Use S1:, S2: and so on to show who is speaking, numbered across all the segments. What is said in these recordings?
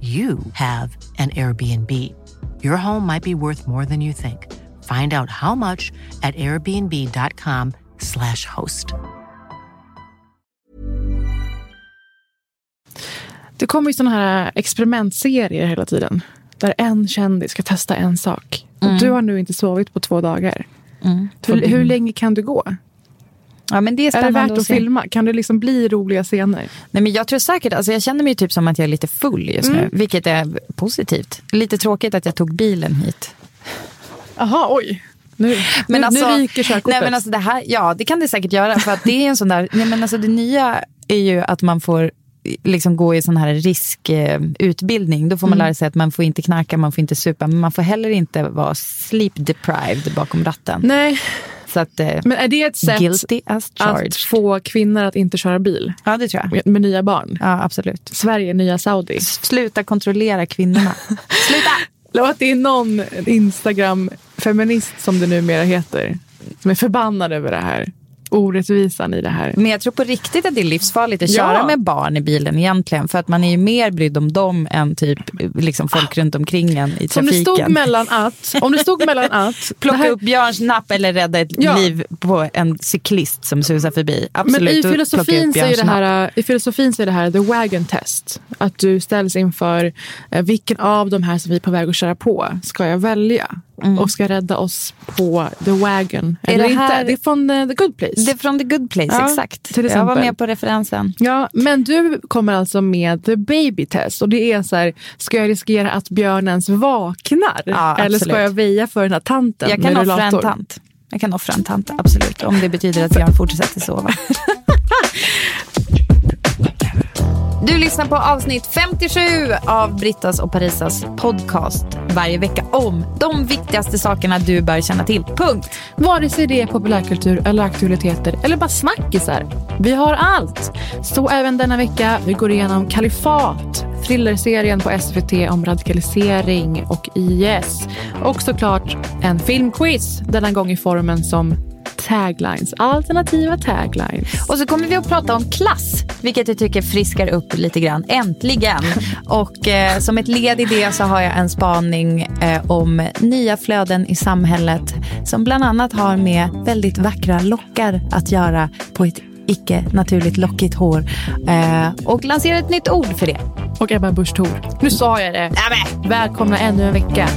S1: you have an Airbnb. Your home might be worth more than you think. Find out how much at airbnb.com/slash host.
S2: Det kommer ju såna här experimentserier hela tiden. Där en kändis ska testa en sak. Och du har nu inte sovit på två dagar. Hur, hur länge kan du gå?
S3: Ja, men det är
S2: Är det värt
S3: att
S2: att filma? Kan det liksom bli roliga scener?
S3: Nej, men jag tror säkert, alltså jag känner mig typ som att jag är lite full just
S2: Mm.
S3: nu, vilket är positivt. Lite tråkigt att jag tog bilen hit.
S2: Jaha, oj. Nu,
S3: Men
S2: nu,
S3: alltså,
S2: nu ryker körkortet.
S3: Nej, men alltså det här, ja, det kan det säkert göra. För att det är en sån där, nej, men alltså det nya är ju att man får liksom gå i sån här riskutbildning. Då får man
S2: Mm.
S3: lära sig att man får inte knarka, man får inte supa, men man får heller inte vara sleep deprived bakom ratten.
S2: Nej,
S3: Så att, eh,
S2: men är det ett sätt att få kvinnor att inte köra bil?
S3: Ja, det tror jag.
S2: Med, nya barn?
S3: Ja, absolut.
S2: Sverige, nya Saudi.
S3: Sluta kontrollera kvinnorna. Sluta!
S2: Att det är någon Instagram-feminist som det numera heter. Som är förbannad över det här. Orättvisan i det här.
S3: Men jag tror på riktigt att det är livsfarligt att
S2: Ja.
S3: köra med barn i bilen egentligen. För att man är ju mer brydd om dem än typ liksom folk runt omkring en i
S2: Så om det
S3: trafiken.
S2: stod mellan att... Om det stod mellan att...
S3: Plocka
S2: här-
S3: upp Björns napp eller rädda ett
S2: Ja.
S3: liv på en cyklist som susar förbi. Absolut,
S2: Men i filosofin, så är det här, i filosofin så är det här the wagon test. Att du ställs inför eh, vilken av de här som vi är på väg att köra på ska jag välja? Och ska rädda oss på the wagon
S3: Är
S2: eller
S3: det här-
S2: inte? Det är från eh, the good place.
S3: Det är från the good place,
S2: Ja,
S3: exakt. Jag var med på referensen.
S2: Ja, men du kommer alltså med the baby test. Och det är så här, ska jag riskera att björnen ens vaknar?
S3: Ja,
S2: eller ska jag väja för den här tanten
S3: Jag kan offra en tant. Jag kan offra en tant, absolut. Om det betyder att Björn fortsätter sova. Du lyssnar på avsnitt 57 av Brittas och Parisas podcast varje vecka om de viktigaste sakerna du bör känna till. Punkt.
S2: Vare sig det är populärkultur eller aktualiteter eller bara snackisar. Vi har allt. Så även denna vecka. Vi går igenom Kalifat, thrillerserien på SVT om radikalisering och IS. Och såklart en filmquiz, denna gång i formen som taglines, alternativa taglines.
S3: Och så kommer vi att prata om klass, vilket jag tycker friskar upp lite grann. Äntligen! Och eh, som ett led i det så har jag en spaning eh, om nya flöden i samhället som bland annat har med väldigt vackra lockar att göra på ett icke naturligt lockigt hår. Eh, och lanserar ett nytt ord för det.
S2: Och Ebba Busch. Nu sa jag det. Välkomna ännu en vecka.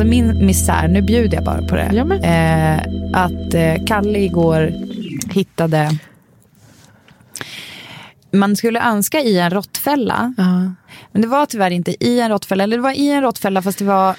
S3: Alltså min misär, nu bjuder jag bara på det.
S2: Ja.
S3: Eh, att eh, Kalle igår hittade... Man skulle önska i en råttfälla. Men det var tyvärr inte i en råttfälla. Eller det var i en råttfälla fast det var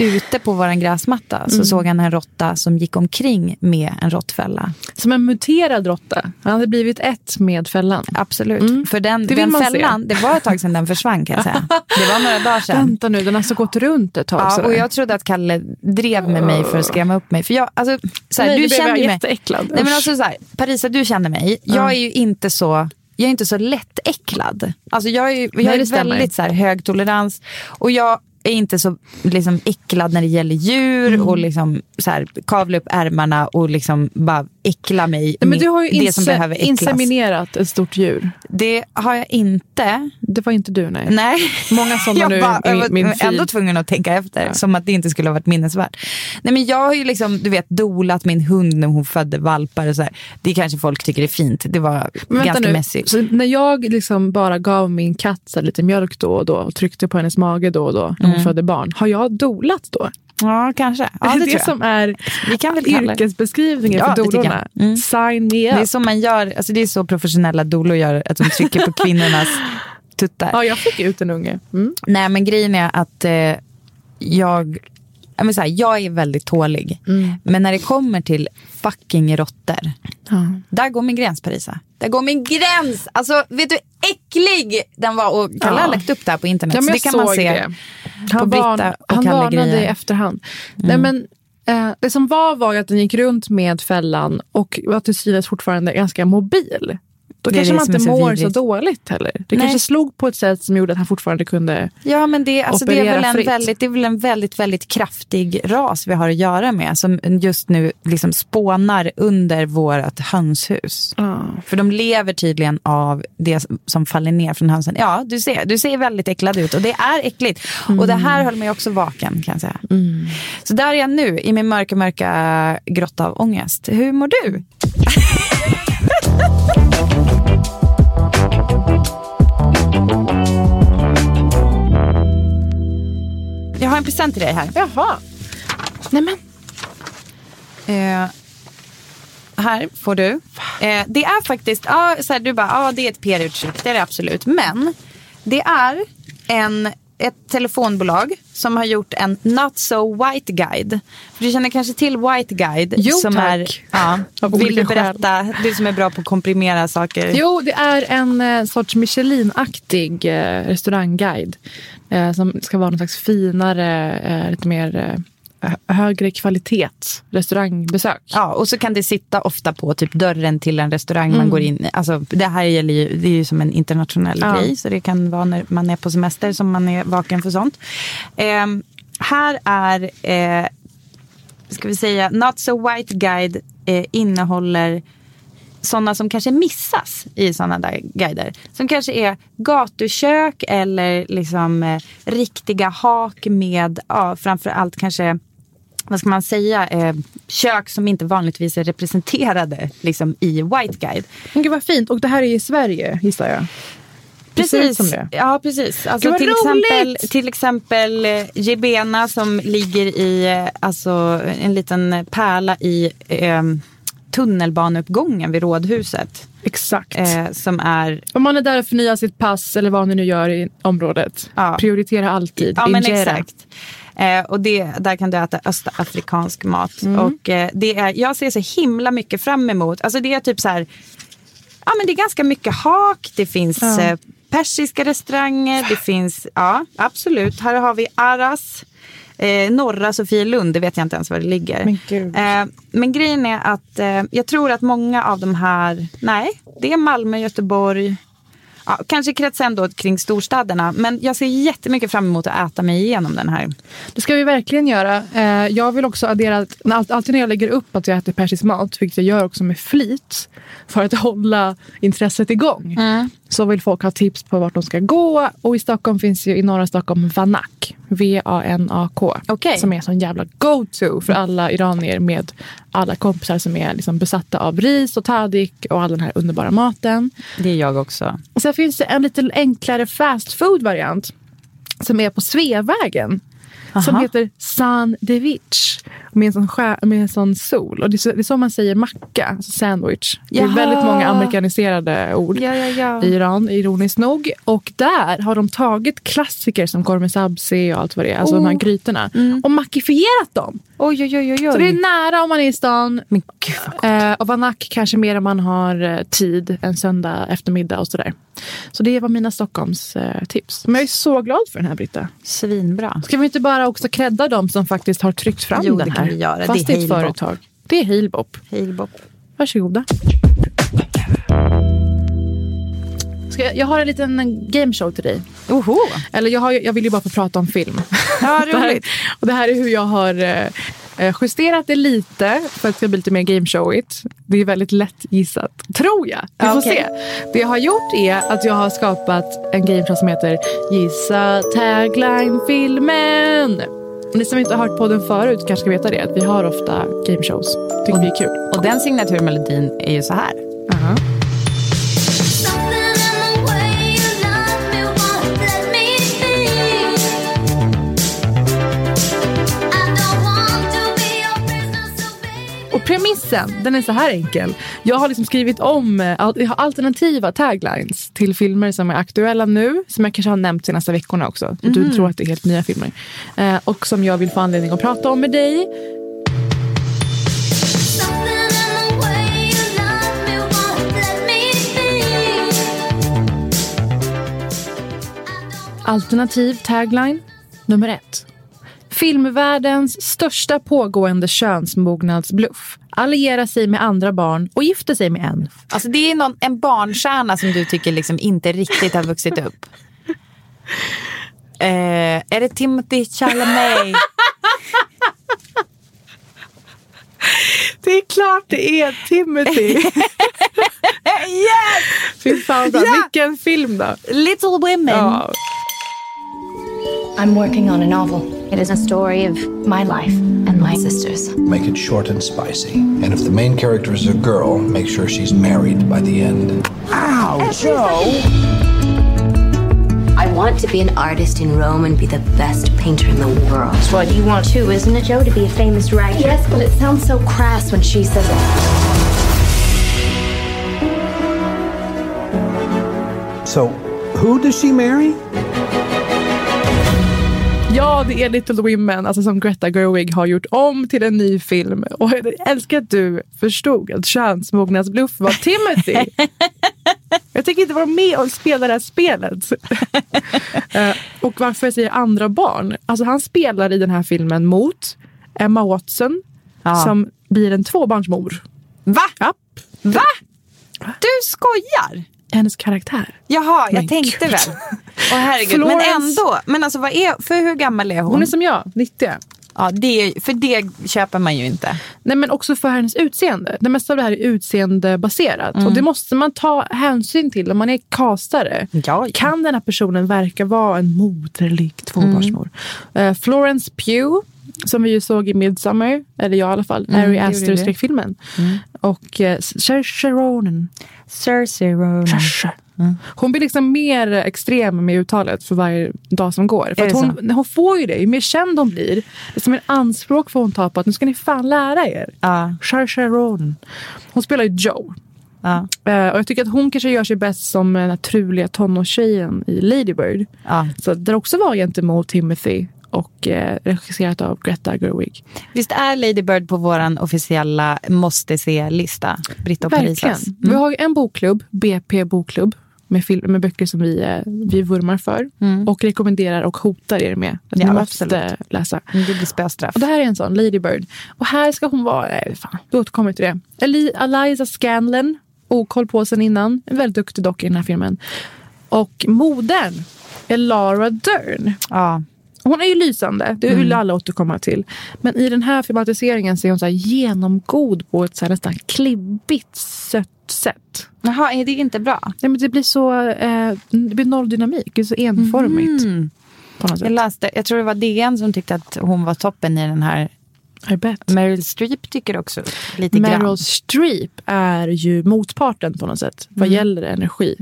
S3: ute på våran gräsmatta. Så såg han en råtta som gick omkring med en råttfälla.
S2: Som en muterad råtta. Han hade blivit ett med fällan.
S3: Absolut. För den, den
S2: man se.
S3: fällan, det var ett tag sedan den försvann kan jag säga. Det var några dagar sedan.
S2: Vänta nu, den har alltså gått runt ett tag.
S3: Ja,
S2: sådär.
S3: och jag trodde att Kalle drev med mig för att skrämma upp mig. För jag, alltså, så här,
S2: Nej,
S3: du känner mig.
S2: jätteäcklad.
S3: Nej, men alltså, så här, Parisa, du känner mig. Jag är ju inte så... Jag är inte så lättäcklad. Alltså jag är, jag
S2: Nej,
S3: är väldigt så här, hög tolerans. Och jag är inte så liksom, äcklad när det gäller djur
S2: Mm.
S3: och liksom, så här, kavla upp ärmarna och liksom bara äckla mig.
S2: Nej, men du har ju
S3: det
S2: inse-
S3: som behöver äcklas.
S2: inseminerat ett stort djur.
S3: Det har jag inte.
S2: Det var inte du, nej.
S3: Nej.
S2: Många sådana
S3: jag
S2: nu
S3: bara,
S2: i
S3: jag var ändå tvungen att tänka efter, som att det inte skulle ha varit minnesvärt. Nej, men jag har ju liksom, du vet, dolat min hund när hon födde valpar och så här. Det kanske folk tycker är fint. Det var
S2: Men
S3: ganska
S2: nu.
S3: mässigt.
S2: Så när jag liksom bara gav min katt lite mjölk då och då och tryckte på hennes mage då och då när hon
S3: Mm.
S2: födde barn, har jag dolat då?
S3: Ja, kanske. Ja, det,
S2: det
S3: jag.
S2: som är
S3: Vi kan väl det.
S2: yrkesbeskrivningen
S3: Ja,
S2: för
S3: det
S2: dolorna.
S3: Mm.
S2: Sign me
S3: Det är
S2: up.
S3: så man gör, alltså det är så professionella dolor gör, att de trycker på kvinnornas tuttar.
S2: Ja, jag fick ut en unge. Mm.
S3: Nej, men grejen är att eh, jag, jag, menar så här, jag är väldigt tålig.
S2: Mm.
S3: Men när det kommer till fucking råttor, där går min gräns Parisa. Där går min gräns! Alltså, vet du hur äcklig den var? Och Kalle har lagt upp det här på internet.
S2: Ja, men
S3: så det kan man se
S2: det.
S3: På
S2: Han,
S3: Britta
S2: varn,
S3: och
S2: han varnade i efterhand.
S3: Mm.
S2: Nej, men, eh, det som var var att den gick runt med fällan och var till synes fortfarande ganska mobil. Då kanske man inte
S3: så
S2: mår
S3: vidrigt.
S2: så dåligt heller. Det
S3: Nej.
S2: kanske slog på ett sätt som gjorde att han fortfarande kunde...
S3: Ja, men det, alltså, det, är
S2: Operera
S3: väl en
S2: fritt.
S3: väldigt, det är väl en väldigt, väldigt kraftig ras vi har att göra med. Som just nu liksom spånar under vårt hönshus. För de lever tydligen av det som faller ner från hönsen. Ja, du ser, du ser väldigt äcklad ut och det är äckligt. Och det här höll mig också vaken kan jag säga. Så där är jag nu i min mörka, mörka grotta av ångest. Hur mår du? Jag har en present till dig här.
S2: Jaha. Nej men.
S3: Eh, här får du. Eh, det är faktiskt, ja, så här, du bara, ja det är ett PR-uttryck, det är det absolut. Men det är en, ett telefonbolag som har gjort en Not So White Guide. Du känner kanske till White Guide?
S2: Jo,
S3: som
S2: tack.
S3: Är, ja, vill du berätta, du som är bra på att komprimera saker.
S2: Jo, det är en eh, sorts Michelin-aktig eh, restaurangguide. Eh, som ska vara någon slags finare, lite mer högre kvalitet restaurangbesök.
S3: Ja, och så kan det sitta ofta på typ dörren till en restaurang
S2: Mm.
S3: man går in i. Alltså, det här gäller ju, det är ju som en internationell
S2: Ja.
S3: grej, så det kan vara när man är på semester som man är vaken för sånt. Ehm, här är, eh, ska vi säga, Not So White Guide eh, innehåller sådana som kanske missas i sådana där guider. Som kanske är gatukök eller liksom eh, riktiga hak med ja, framför allt kanske vad ska man säga, eh, kök som inte vanligtvis är representerade liksom, i White Guide.
S2: Men gud vad fint. Och det här är i Sverige, gissar jag. Det.
S3: Ja, precis. Alltså, till,
S2: roligt!
S3: exempel, till exempel eh, Jebena som ligger i eh, alltså, en liten pärla i eh, tunnelbaneuppgången vid Rådhuset.
S2: Exakt.
S3: Eh, som är
S2: Om man är där och förnyar sitt pass eller vad ni nu gör i området.
S3: Ja.
S2: Prioritera alltid.
S3: Ja, men exakt. Eh, och det, där kan du äta östafrikansk mat.
S2: Mm.
S3: Och eh, det är, jag ser så himla mycket fram emot. Alltså det är typ så här, ja men det är ganska mycket hak. Det finns
S2: Ja.
S3: eh, persiska restauranger. Det finns, ja absolut. Här har vi Aras. Eh, norra Sofielund, det vet jag inte ens var det ligger.
S2: Men.
S3: Eh, men grejen är att eh, jag tror att många av de här, nej, det är Malmö, Göteborg, ja, kanske kretsar ändå kring storstäderna. Men jag ser jättemycket fram emot att äta mig igenom den här.
S2: Det ska vi verkligen göra. Eh, jag vill också addera alltid när jag lägger upp att jag äter persisk mat, vilket jag gör också med flit, för att hålla intresset igång, så vill folk ha tips på vart de ska gå. Och i Stockholm finns ju i norra Stockholm Vanak, V-A-N-A-K,
S3: Okej.
S2: som är en sån jävla go-to för alla iranier med alla kompisar som är liksom besatta av ris och tadik och all den här underbara maten.
S3: Det är jag också.
S2: Och sen finns det en lite enklare fast food-variant som är på Sveavägen. Som
S3: Aha.
S2: heter San Devich. Med en sån, skär, med en sån sol. Och det är, så, det är så man säger macka, alltså sandwich. Det är
S3: Jaha.
S2: väldigt många amerikaniserade ord
S3: Ja, ja, ja.
S2: i Iran, ironiskt nog. Och där har de tagit klassiker som sabzi och allt vad det är, alltså de här
S3: Oh.
S2: grytorna,
S3: Mm.
S2: och makifierat dem.
S3: Oj, oj, oj, oj.
S2: Så det är nära om man är i stan.
S3: Men gud
S2: Eh, och vanak kanske mer om man har eh, tid en söndag eftermiddag och sådär. Så det var mina Stockholms eh, tips. Men jag är så glad för den här Britta.
S3: Svinbra.
S2: Ska vi inte bara också credda dem som faktiskt har tryckt fram
S3: Jo,
S2: den
S3: det
S2: här?
S3: kan vi göra.
S2: Fast
S3: Det är
S2: ett
S3: Halebop.
S2: företag. Det är Halebop.
S3: Halebop.
S2: Varsågoda. Ska jag, jag har en liten gameshow till dig.
S3: Oho.
S2: Eller jag, har, jag vill ju bara få prata om film.
S3: Ja,
S2: Det här,
S3: roligt.
S2: och det här är hur jag har eh, Eh, justerat det lite för att det ska bli lite mer gameshowigt. Det är väldigt lätt gissat, tror jag. Vi får
S3: Okej.
S2: se. Det jag har gjort är att jag har skapat en gameshow som heter Gissa tagline-filmen. Ni som inte har hört podden förut kanske ska veta det. Att vi har ofta gameshows. Tycker vi är kul.
S3: Och den signaturmelodin är ju så här.
S2: Aha.
S4: Something
S2: Och premissen, den är så här enkel. Jag har liksom skrivit om eh, jag har alternativa taglines till filmer som är aktuella nu, som jag kanske har nämnt senaste veckorna också. Du tror att det är helt nya filmer. Eh, och som jag vill få anledning att prata om med dig. Alternativ tagline nummer ett. Filmvärldens största pågående könsmognadsbluff. Alliera sig med andra barn och gifter sig med en.
S3: Alltså det är någon, en barnstjärna som du tycker liksom inte riktigt har vuxit upp. Eh, är det Timothy Chalamet?
S2: Det är klart det är Timothy.
S3: yes!
S2: Fy fan.
S3: Ja!
S2: vilken film då.
S3: Little Women.
S2: Ja.
S5: I'm working on a novel. It is a story of my life and my sister's.
S6: Make it short and spicy. And if the main character is a girl, make sure she's married by the end. Ow, Joe!
S7: I want to be an artist in Rome and be the best painter in the world.
S5: That's what you want too, isn't it, Joe? To be a famous writer.
S7: Yes, but it sounds so crass when she says it.
S8: So, who does she marry?
S2: Ja, det är Little Women, alltså som Greta Gerwig har gjort om till en ny film. Och jag älskar att du förstod att könsmognadsbluff var Timothy. jag tänker inte vara med och spela det här spelet. Eh, och varför jag säger andra barn. Alltså han spelar i den här filmen mot Emma Watson
S3: Ja.
S2: som blir en tvåbarnsmor.
S3: Va?
S2: Ja,
S3: Va? Du skojar?
S2: Hennes karaktär.
S3: Jaha, jag
S2: Men
S3: tänkte
S2: gud.
S3: väl. Åh herregud, men
S2: Florence-
S3: ändå. Men alltså vad är, för hur gammal är hon?
S2: Hon är som jag, 90.
S3: ja, det, för det köper man ju inte.
S2: Nej, men också för hennes utseende. Det mesta av det här är utseendebaserat. Och det måste man ta hänsyn till om man är castare.
S3: Ja, ja.
S2: Kan den här personen verka vara en moderlig tvåbarnsmor? Eh, Florence Pugh, som vi ju såg i Midsommar, eller jag i alla fall, Ari
S3: gjorde
S2: Aster
S3: vi.
S2: skräckfilmen. Och uh, Saoirse Ronan.
S3: Cersei Ronan.
S2: Saoirse. Hon blir liksom mer extrem med uttalet för varje dag som går. För hon, hon får ju det. Ju mer känd hon blir, desto mer anspråk får hon ta på att nu ska ni fan lära er.
S3: Ja.
S2: Saoirse Ronan. Hon spelar ju Joe.
S3: Ja.
S2: Eh, och jag tycker att hon kanske gör sig bäst som den här truliga tonårstjejen i Lady Bird.
S3: Ja.
S2: Så där också var gentemot Timothy och eh, regisserat av Greta Gerwig.
S3: Visst är Lady Bird på vår officiella måste-se-lista? Britta och
S2: Verkligen.
S3: Parisas.
S2: Vi har en bokklubb, BP bokklubb, med, film, med böcker som vi, eh, vi vurmar för. Och rekommenderar och hotar er med. Att
S3: Ja,
S2: ni måste
S3: absolut.
S2: läsa.
S3: Mm, Det blir spöstraff.
S2: Och det här är en sån, Lady Bird. Och här ska hon vara, nej fan, vi återkommer till det. Eli, Eliza Scanlon, okoll på sen innan. En väldigt duktig dock i den här filmen. Och modern är Lara Dern.
S3: Ja.
S2: Hon är ju lysande, det vill alla återkomma till. Men i den här filmatiseringen så är hon så genomgod på ett så här nästan klibbigt sött sätt.
S3: Jaha, är det inte bra?
S2: Nej, men det blir så eh, det blir noll dynamik, det är så enformigt. Något
S3: Jag läste, jag tror det var DN som tyckte att hon var toppen i den här.
S2: I bet.
S3: Meryl Streep tycker också lite
S2: Meryl
S3: grann.
S2: Streep är ju motparten på något sätt vad gäller energi.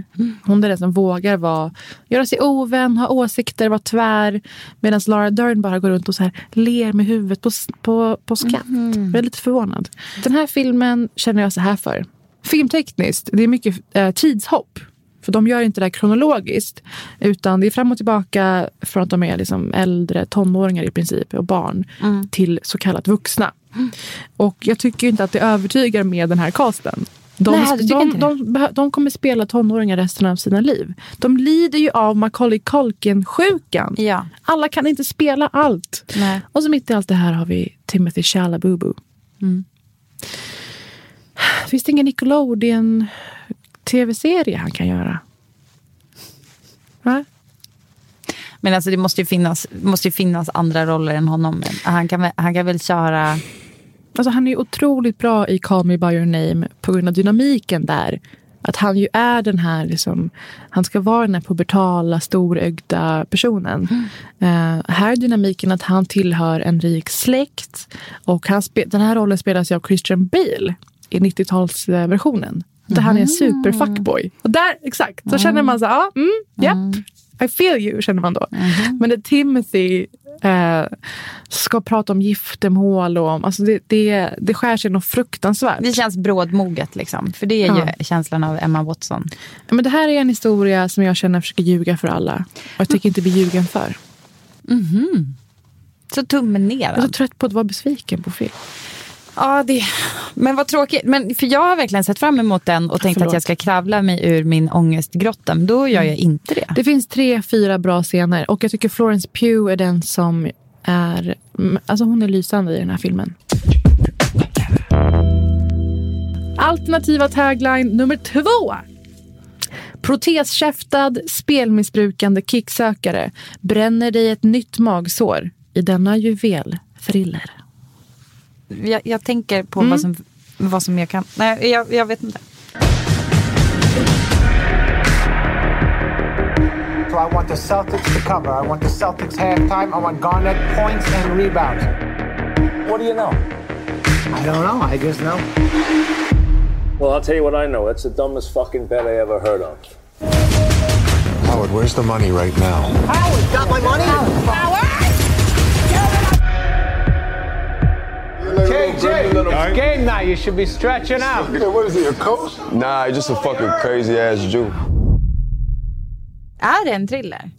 S2: Hon är den som vågar vara, göra sig ovän, ha åsikter, vara tvär. Medan Lara Dern bara går runt och så här ler med huvudet på, på, på skratt. Jag är lite förvånad. Den här filmen känner jag så här för. Filmtekniskt, det är mycket eh, tidshopp. För de gör inte det här kronologiskt. Utan det är fram och tillbaka från att de är liksom äldre tonåringar i princip och barn till så kallat vuxna. Och jag tycker inte att det övertygar med den här casten. De,
S3: Nej,
S2: de, de, de kommer spela tonåringar resten av sina liv. De lider ju av Macaulay Culkin-sjukan.
S3: Ja.
S2: Alla kan inte spela allt.
S3: Nej.
S2: Och så mitt i allt det här har vi Timothy Chalabubu.
S3: Mm.
S2: Finns det ingen Nickelodeon tv-serie han kan göra? Va?
S3: Men alltså det måste ju finnas, måste ju finnas andra roller än honom. Han kan, han kan väl köra...
S2: Alltså han är ju otroligt bra i Call Me By Your Name på grund av dynamiken där. Att han ju är den här, liksom, han ska vara den här pubertala, storögda personen. Eh, här är dynamiken att han tillhör en rik släkt. Och han den här rollen spelas ju av Christian Bale i 90-talsversionen. Där han är en superfuckboy. Och där, exakt, så känner man så här, ja, mm, japp, I feel you, känner man då. Men när Timothy eh, ska prata om giftermål och om, alltså det, det, det skär sig något fruktansvärt.
S3: Det känns brådmoget liksom. För det är
S2: Ja.
S3: ju känslan av Emma Watson.
S2: Men det här är en historia som jag känner försöker ljuga för alla. Och jag tycker inte bli ljugen för.
S3: Så tummen ner.
S2: Jag är så trött på att vara besviken på film.
S3: Ja, det... Men vad tråkigt. Men, för jag har verkligen sett fram emot den och tänkt
S2: Förlåt.
S3: att jag ska kravla mig ur min ångestgrotta. Men då gör jag inte det.
S2: Det finns tre, fyra bra scener. Och jag tycker Florence Pugh är den som är... mm, Alltså hon är lysande i den här filmen. Alternativa tagline nummer två. Proteskäftad, spelmissbrukande kicksökare bränner dig ett nytt magsår i denna juvel thriller.
S3: Jag, jag tänker på vad, mm. som, vad som jag kan... Nej, jag, jag vet inte.
S9: So I want the Celtics to cover. I want the Celtics halftime. I want Garnett points and rebounds.
S10: What do you know?
S9: I don't know. I just know.
S10: Well, I'll tell you what I know. It's the dumbest fucking bet I ever heard of.
S6: Howard, where's the money right now?
S9: Howard got my money. It's game night. You should be stretching out.
S11: what is he, a coach? Nah, he's just a fucking crazy ass Jew.
S3: Är det en thriller?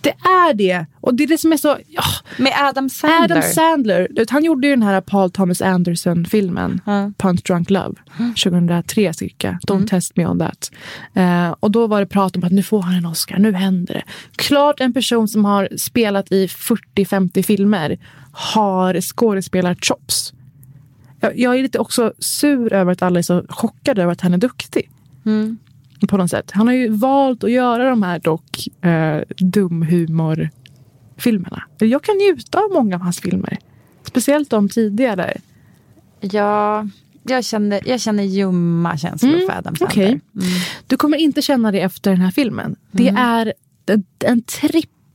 S2: Det är det. Och det är det som är så... Ja,
S3: Med Adam Sandler?
S2: Adam Sandler. Han gjorde ju den här Paul Thomas Anderson-filmen. Punch Drunk Love. 2003 cirka. Don't test me on that. Eh, och då var det prat om att nu får han en Oscar. Nu händer det. Klart en person som har spelat i 40-50 filmer har skådespelarchops. Jag, jag är lite också sur över att alla är så chockade över att han är duktig. På något sätt. Han har ju valt att göra de här dock eh, dumhumorfilmerna. Jag kan njuta av många av hans filmer. Speciellt de tidigare.
S3: Ja, jag känner, jag känner ljumma känslor för Adam Sandler.
S2: Okej. Du kommer inte känna det efter den här filmen. Det är en, en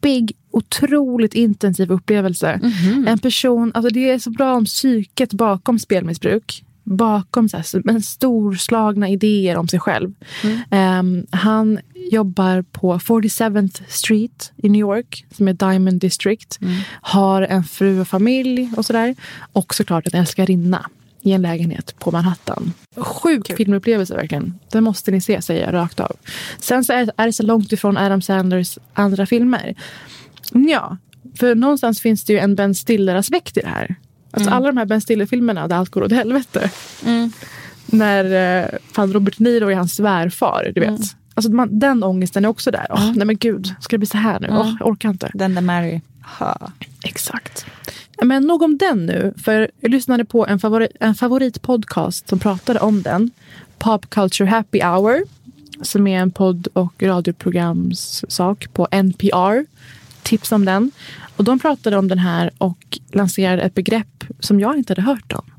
S2: trippig, otroligt intensiv upplevelse. En person, alltså det är så bra om psyket bakom spelmissbruk. Bakom så här, men storslagna idéer om sig själv. Ehm, han jobbar på 47th Street i New York, som är Diamond District. Har en fru och familj och sådär. Och såklart en älskarinna i en lägenhet på Manhattan. Sjuk filmupplevelse verkligen. Den måste ni se, säger jag rakt av. Sen så är, är det så långt ifrån Adam Sanders andra filmer. Ja, för någonstans finns det ju en Ben Stiller-aspekt i det här. Alltså alla de här Ben Stiller-filmerna där allt går åt helvete. När eh, fan Robert Niro är hans svärfar, du vet. Alltså man, den ångesten är också där. Åh, nej men gud, ska det bli så här nu? Åh, jag orkar inte.
S3: Den där Mary. Ha.
S2: Exakt. Men nog om den nu. För jag lyssnade på en, favori, en favoritpodcast som pratade om den. Pop Culture Happy Hour. Som är en podd och radioprogramssak på NPR. Tips om den. Och de pratade om den här och lanserade ett begrepp som jag inte hade hört om.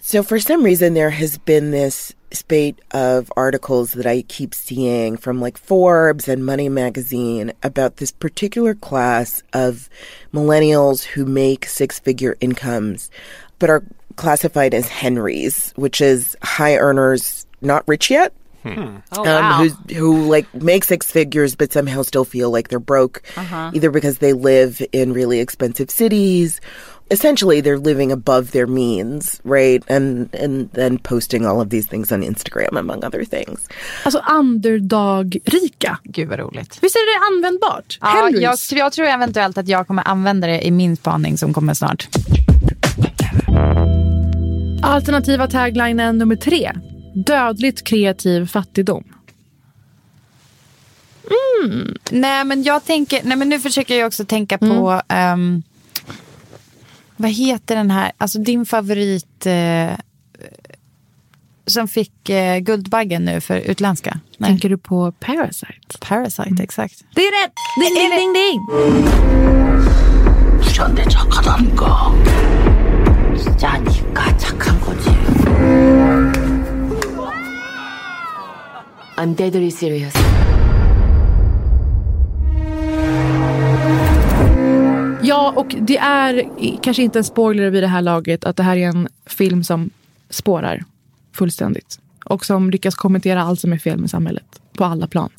S12: So for some reason there has been this spate of articles that I keep seeing from like Forbes and Money magazine about this particular class of millennials who make six-figure incomes but are classified as Henrys, which is high earners not rich yet.
S3: Oh,
S12: um,
S3: wow.
S12: who's, who like make six figures but somehow still feel like they're broke
S3: Uh-huh.
S12: either because they live in really expensive cities essentially they're living above their means right and and then posting all of these things on instagram among other things
S2: Alltså underdog-rika.
S3: Gud vad roligt.
S2: Visst är det användbart?
S3: Ja, jag, jag tror eventuellt att jag kommer använda det i min spaning som kommer snart.
S2: Alternativa taglinen nummer tre. Dödligt kreativ fattigdom.
S3: Nej men jag tänker, nej men nu försöker jag också tänka på, ehm, vad heter den här, alltså din favorit, eh, som fick eh, Guldbaggen nu för utländska? Nej.
S2: Tänker du på Parasite?
S3: Parasite, exakt. Det är rätt! Ding, ding, ding, ding!
S4: 그런데 착하다니까. 진짜 니가 착한 거지.
S7: I'm deadly serious.
S2: Ja, och det är kanske inte en spoiler vid det här laget att det här är en film som spårar fullständigt. Och som lyckas kommentera allt som är fel med samhället på alla plan.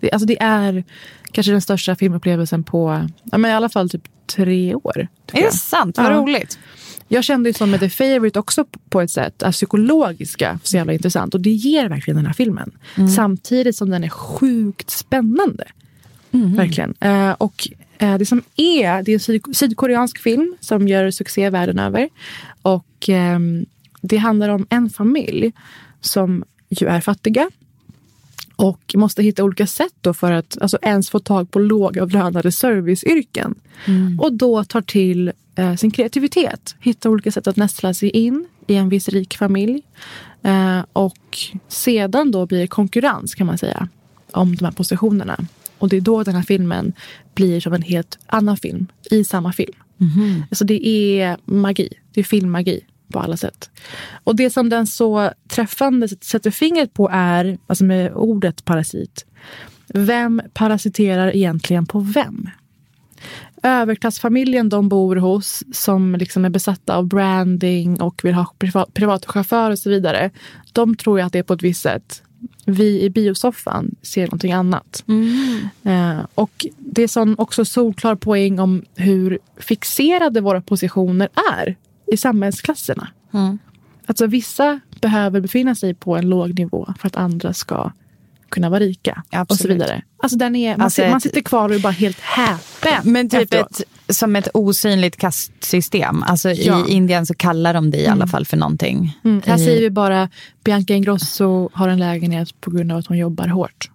S2: Det, alltså det är kanske den största filmupplevelsen på ja, men i alla fall typ tre år.
S3: Är det
S2: jag.
S3: sant? Vad
S2: Ja.
S3: roligt.
S2: Jag kände ju som med The Favourite också på ett sätt, att psykologiska, så jävla intressant. Och det ger verkligen den här filmen. Samtidigt som den är sjukt spännande. Verkligen. Eh, och eh, det som är, det är en syd- sydkoreansk film som gör succé världen över. Och ehm, det handlar om en familj som ju är fattiga. Och måste hitta olika sätt då för att alltså, ens få tag på lågavlönade serviceyrken. Och då tar till eh, sin kreativitet. Hitta olika sätt att nästla sig in i en viss rik familj. Eh, och sedan då blir det konkurrens kan man säga. Om de här positionerna. Och det är då den här filmen blir som en helt annan film i samma film. Alltså det är magi. Det är filmmagi på alla sätt. Och det som den så träffande sätter fingret på är, alltså med ordet parasit. Vem parasiterar egentligen på vem? Överklassfamiljen de bor hos som liksom är besatta av branding och vill ha privat, privatchaufför och så vidare. De tror ju att det är på ett visst sätt. Vi i biosoffan ser någonting annat. Eh, och det är sån också solklar poäng om hur fixerade våra positioner är i samhällsklasserna. Alltså vissa behöver befinna sig på en låg nivå för att andra ska kunna vara rika. Och så
S3: Absolut.
S2: vidare. Alltså den är, man,
S3: Alltså
S2: man
S3: ett-
S2: sitter kvar och är bara helt häpen.
S3: Men typ ett, som ett osynligt kastsystem. Alltså
S2: Ja.
S3: i Indien så kallar de det i alla fall för någonting.
S2: Mm, här
S3: I-
S2: säger vi bara Bianca Ingrosso har en lägenhet på grund av att hon jobbar hårt.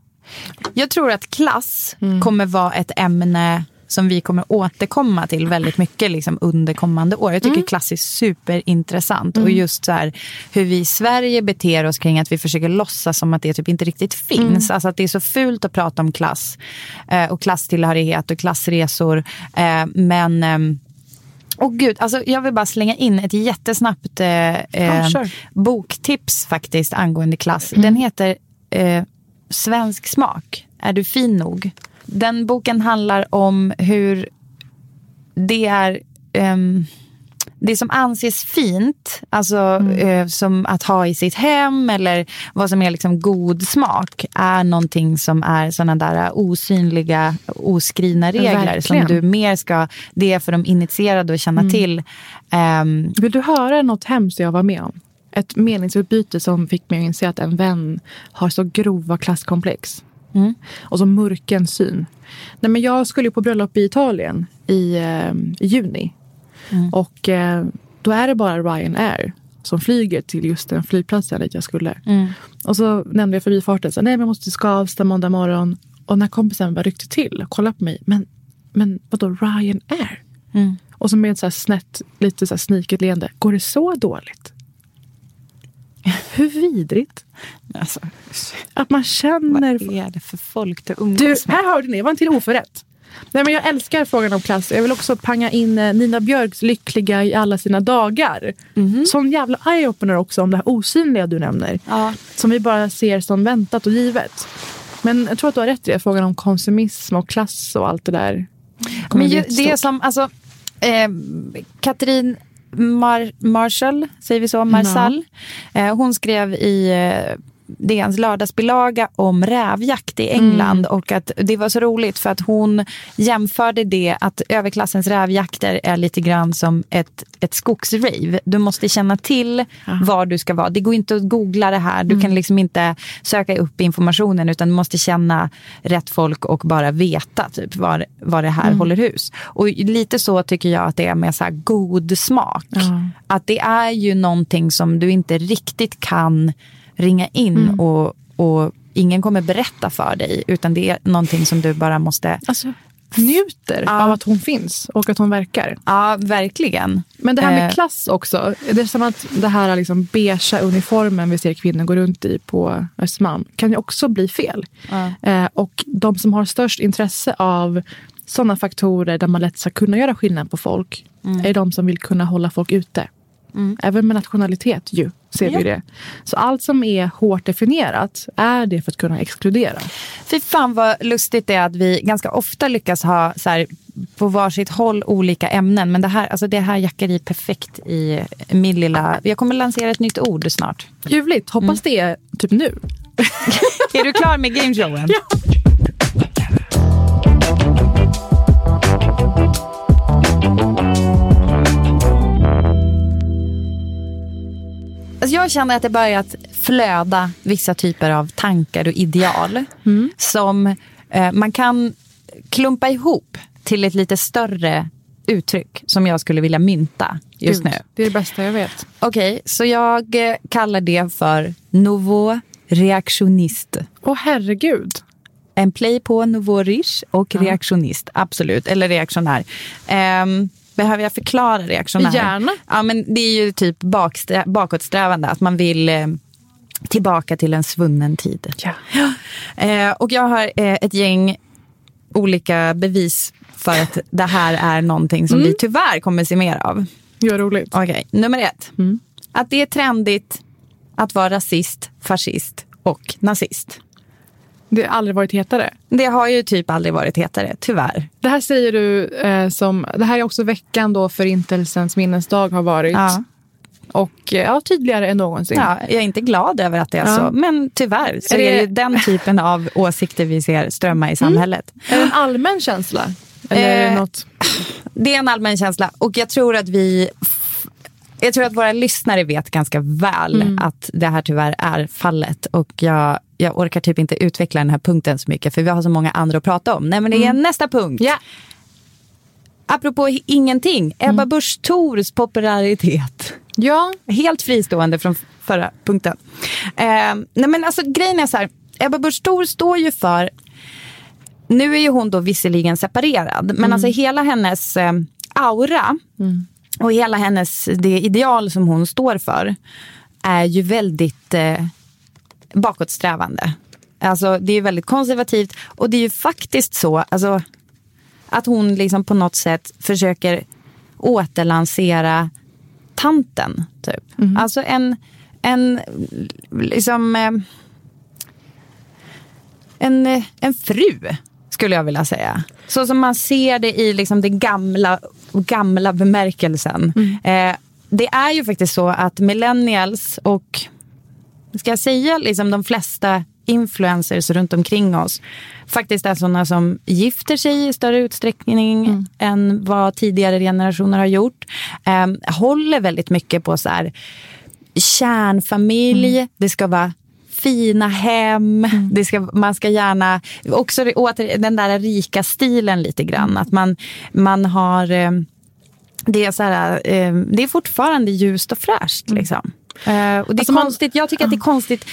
S3: Jag tror att klass
S2: Mm.
S3: kommer vara ett ämne som vi kommer återkomma till väldigt mycket liksom under kommande år. Jag tycker
S2: Mm.
S3: klass är superintressant. Och just så här, hur vi i Sverige beter oss kring att vi försöker låtsas som att det typ inte riktigt finns.
S2: Mm.
S3: Alltså att det är så fult att prata om klass eh, och klasstillhörighet och klassresor. Eh, men... ehm, Åh gud, alltså jag vill bara slänga in ett jättesnabbt eh, eh,
S2: kör.
S3: boktips faktiskt angående klass. Den heter eh, Svensk smak. Är du fin nog? Den boken handlar om hur det är ehm, det som anses fint, alltså eh, som att ha i sitt hem eller vad som är liksom god smak är någonting som är sådana där osynliga, oskrivna regler som
S2: Verkligen.
S3: du mer ska, det är för de initierade att känna till. Ehm,
S2: Vill du höra något hemskt jag var med om? Ett meningsutbyte som fick mig att inse att en vän har så grova klasskomplex. Och så mörken syn. Nej, men jag skulle på bröllop i Italien i, eh, i juni. Och eh, då är det bara Ryanair som flyger till just den flygplatsen dit jag skulle. Och så nämnde jag förbifarten, så, nej men jag måste till Skavsta måndag morgon. Och när kompisen bara ryckte till och kollade på mig. Men, men vadå Ryanair? Och så med ett så här snett, lite så här sniket leende. Går det så dåligt? Hur vidrigt?
S3: alltså,
S2: Att man känner...
S3: vad är det för folk du umgås
S2: Du,
S3: med?
S2: här hörde ni, det var en till oförrätt. Nej, men jag älskar frågan om klass. Jag vill också panga in eh, Nina Björks Lyckliga i alla sina dagar. Sån jävla eye-opener också om det här osynliga du nämner.
S3: Ja.
S2: Som vi bara ser som väntat och givet. Men jag tror att du har rätt i det, frågan om konsumism och klass och allt det där.
S3: Men ju, det som, alltså, eh, Katrin Mar Marshall, säger vi så, Marsall. Eh, hon skrev i eh, DNs lördagsbilaga om rävjakt i England och att det var så roligt för att hon jämförde det att överklassens rävjakter är lite grann som ett, ett skogsrave. Du måste känna till var du ska vara. Det går inte att googla det här. Du kan liksom inte söka upp informationen utan du måste känna rätt folk och bara veta typ var, var det här håller hus. Och lite så tycker jag att det är med så god smak. Att det är ju någonting som du inte riktigt kan ringa in och, och ingen kommer berätta för dig utan det är någonting som du bara måste
S2: Alltså, njuter av att hon finns och att hon verkar.
S3: Ja, verkligen.
S2: Men det här med
S3: Eh.
S2: klass också. Det är som att det här liksom beigea uniformen vi ser kvinnor gå runt i på Östermalm kan ju också bli fel. Eh, och de som har störst intresse av sådana faktorer där man lätt ska kunna göra skillnad på folk
S3: Mm.
S2: är de som vill kunna hålla folk ute. Även med nationalitet ju, ser
S3: Ja.
S2: vi det. Så allt som är hårt definierat är det för att kunna exkludera.
S3: Fy fan vad lustigt det är att vi ganska ofta lyckas ha så här, på varsitt håll olika ämnen. Men det här, alltså det här jackar i perfekt i min lilla... Jag kommer lansera ett nytt ord snart.
S2: Ljuvligt. Hoppas
S3: Mm.
S2: det är typ nu.
S3: är du klar med gameshowen? Ja. Alltså jag känner att det börjat flöda vissa typer av tankar och ideal som eh, man kan klumpa ihop till ett lite större uttryck som jag skulle vilja mynta just
S2: Gud,
S3: nu.
S2: Det är det bästa jag vet.
S3: Okej, så jag eh, kallar det för nouveau reaktionist.
S2: Åh herregud.
S3: En play på nouveau riche och reaktionist, absolut. Eller reaktionär. Ehm, behöver jag förklara reaktionär?
S2: Gärna.
S3: Ja, men det är ju typ baksträ- bakåtsträvande, att man vill eh, tillbaka till en svunnen tid.
S2: Ja.
S3: Eh, och jag har eh, ett gäng olika bevis för att det här är någonting som vi tyvärr kommer se mer av.
S2: Gör roligt.
S3: Okej, nummer ett. Att det är trendigt att vara rasist, fascist och nazist.
S2: Det har aldrig varit hetare.
S3: Det har ju typ aldrig varit hetare, tyvärr.
S2: Det här säger du eh, som... Det här är också veckan då Förintelsens minnesdag har varit.
S3: Ja.
S2: Och eh, ja, tydligare än någonsin.
S3: Ja, jag är inte glad över att det är
S2: Ja.
S3: så, men tyvärr så
S2: Är
S3: är
S2: det-
S3: det ju den typen av åsikter vi ser strömma i samhället.
S2: Är det en allmän känsla? Eller är det
S3: Eh,
S2: något...
S3: Det är en allmän känsla och jag tror att vi jag tror att våra lyssnare vet ganska väl
S2: Mm.
S3: att det här tyvärr är fallet. Och jag, jag orkar typ inte utveckla den här punkten så mycket för vi har så många andra att prata om. Nej men det är
S2: Mm.
S3: nästa punkt. Apropå ingenting, Ebba Busch Thors popularitet.
S2: Ja.
S3: Helt fristående från förra punkten. Eh, nej men alltså grejen är så här, Ebba Busch Thor står ju för nu är ju hon då visserligen separerad, men alltså hela hennes eh, aura och hela hennes, det ideal som hon står för är ju väldigt eh, bakåtsträvande. Alltså det är väldigt konservativt och det är ju faktiskt så alltså, att hon liksom på något sätt försöker återlansera tanten. Typ. Alltså en, en liksom eh, en, en fru, skulle jag vilja säga. Så som man ser det i liksom den gamla, gamla bemärkelsen. Eh, det är ju faktiskt så att millennials och ska jag säga liksom de flesta influencers runt omkring oss faktiskt är sådana som gifter sig i större utsträckning än vad tidigare generationer har gjort. Eh, håller väldigt mycket på så här kärnfamilj, det ska vara fina hem, det ska, man ska gärna, också åter, den där rika stilen lite grann, att man, man har, eh, det är, så här, eh, det är fortfarande ljust och fräscht liksom. Eh, och det är
S2: Alltså man-
S3: konstigt, jag tycker att det är konstigt,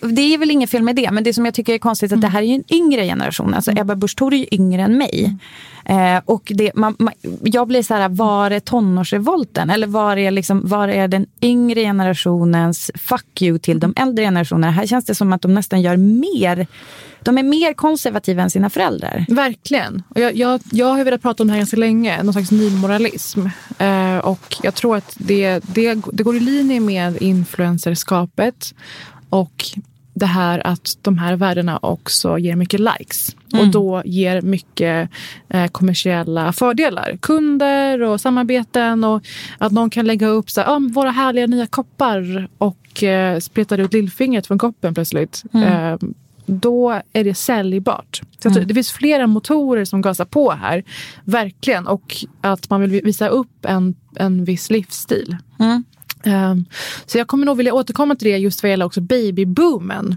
S3: det är väl inget fel med det, men det som jag tycker är konstigt är att det här är ju en yngre generation, alltså Ebba Busch Thor är ju yngre än mig. Eh, och det, man, man, jag blir så här, var är tonårsrevolten? Eller var är, liksom, var är den yngre generationens fuck you till de äldre generationerna? Här känns det som att de nästan gör mer, de är mer konservativa än sina föräldrar.
S2: Verkligen. Och jag, jag, jag har velat prata om det här ganska länge, någon slags nymoralism. Eh, och jag tror att det, det, det går i linje med influencerskapet och det här att de här värdena också ger mycket likes. Och då ger mycket eh, kommersiella fördelar. Kunder och samarbeten och att någon kan lägga upp så här, "Ah, våra härliga nya koppar och eh, spretar ut lillfingret från koppen plötsligt. Eh, då är det säljbart. Tror, Det finns flera motorer som gasar på här. Verkligen. Och att man vill visa upp en, en viss livsstil. Ehm, så jag kommer nog vilja återkomma till det just vad gäller också babyboomen.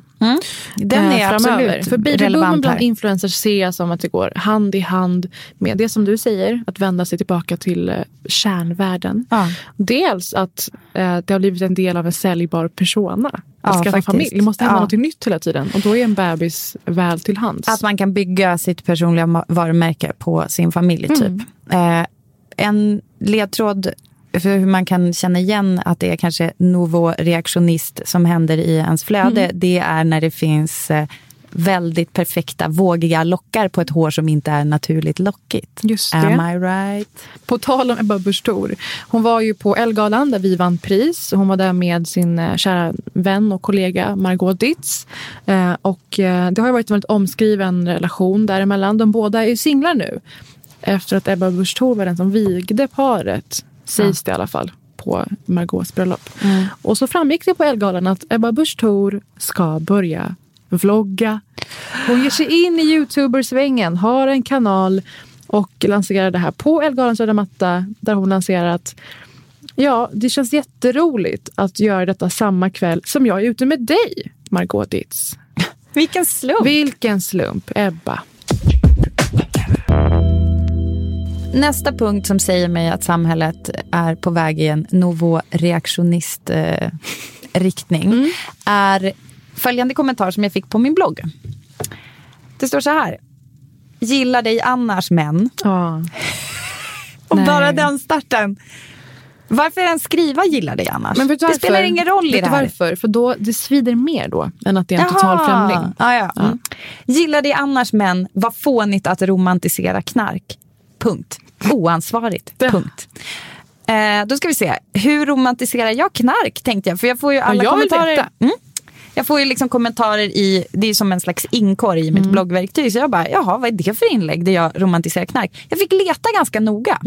S3: Den
S2: eh,
S3: är absolut
S2: För babyboomen bland
S3: här.
S2: influencers ser jag som att det går hand i hand med det som du säger, att vända sig tillbaka till eh, kärnvärlden. Dels att eh, det har blivit en del av en säljbar persona. Att
S3: Ja,
S2: skaffa familj. Det måste hända
S3: Ja.
S2: något nytt hela tiden. Och då är en bebis väl till hands.
S3: Att man kan bygga sitt personliga varumärke på sin familj. typ.
S2: Mm.
S3: Eh, en ledtråd för hur man kan känna igen att det är kanske novo-reaktionist som händer i ens flöde,
S2: Mm.
S3: det är när det finns eh, väldigt perfekta, vågiga lockar på ett hår som inte är naturligt lockigt.
S2: Just det.
S3: Am I right?
S2: På tal om Ebba Busch Thor. Hon var ju på Ellegalan där vi vann pris. Hon var där med sin eh, kära vän och kollega Margot Ditz. Eh, och det har varit en väldigt omskriven relation däremellan. De båda är singlar nu. Efter att Ebba Busch Thor var den som vigde paret. Sägs det i alla fall på Margaux bröllop. Och så framgick det på Ellegalan att Ebba Busch Thor ska börja vlogga. Hon ger sig in i youtubersvängen, har en kanal och lanserar det här på Ellegalans röda matta där hon lanserar att ja, det känns jätteroligt att göra detta samma kväll som jag är ute med dig, Margot Ditz.
S3: Vilken slump!
S2: Vilken slump, Ebba.
S3: Nästa punkt som säger mig att samhället är på väg i en novo-reaktionist eh, riktning är följande kommentar som jag fick på min blogg. Det står så här. Gillar dig annars män. Och
S2: Nej.
S3: bara den starten. Varför ens skriva gillar dig annars?
S2: Men
S3: det spelar ingen roll i det här.
S2: varför? För då, det svider mer då än att det är en
S3: Jaha.
S2: total främling.
S3: Ja, ja. Mm. Gillar dig annars män, vad fånigt att romantisera knark. Punkt. Oansvarigt. Punkt. Eh, då ska vi se. Hur romantiserar jag knark? Tänkte jag. För jag får ju alla
S2: jag
S3: kommentarer. Mm. Jag får ju liksom kommentarer i, det är som en slags inkorg i
S2: Mm.
S3: mitt bloggverktyg. Så jag bara, jaha vad är det för inlägg där jag romantiserar knark? Jag fick leta ganska noga.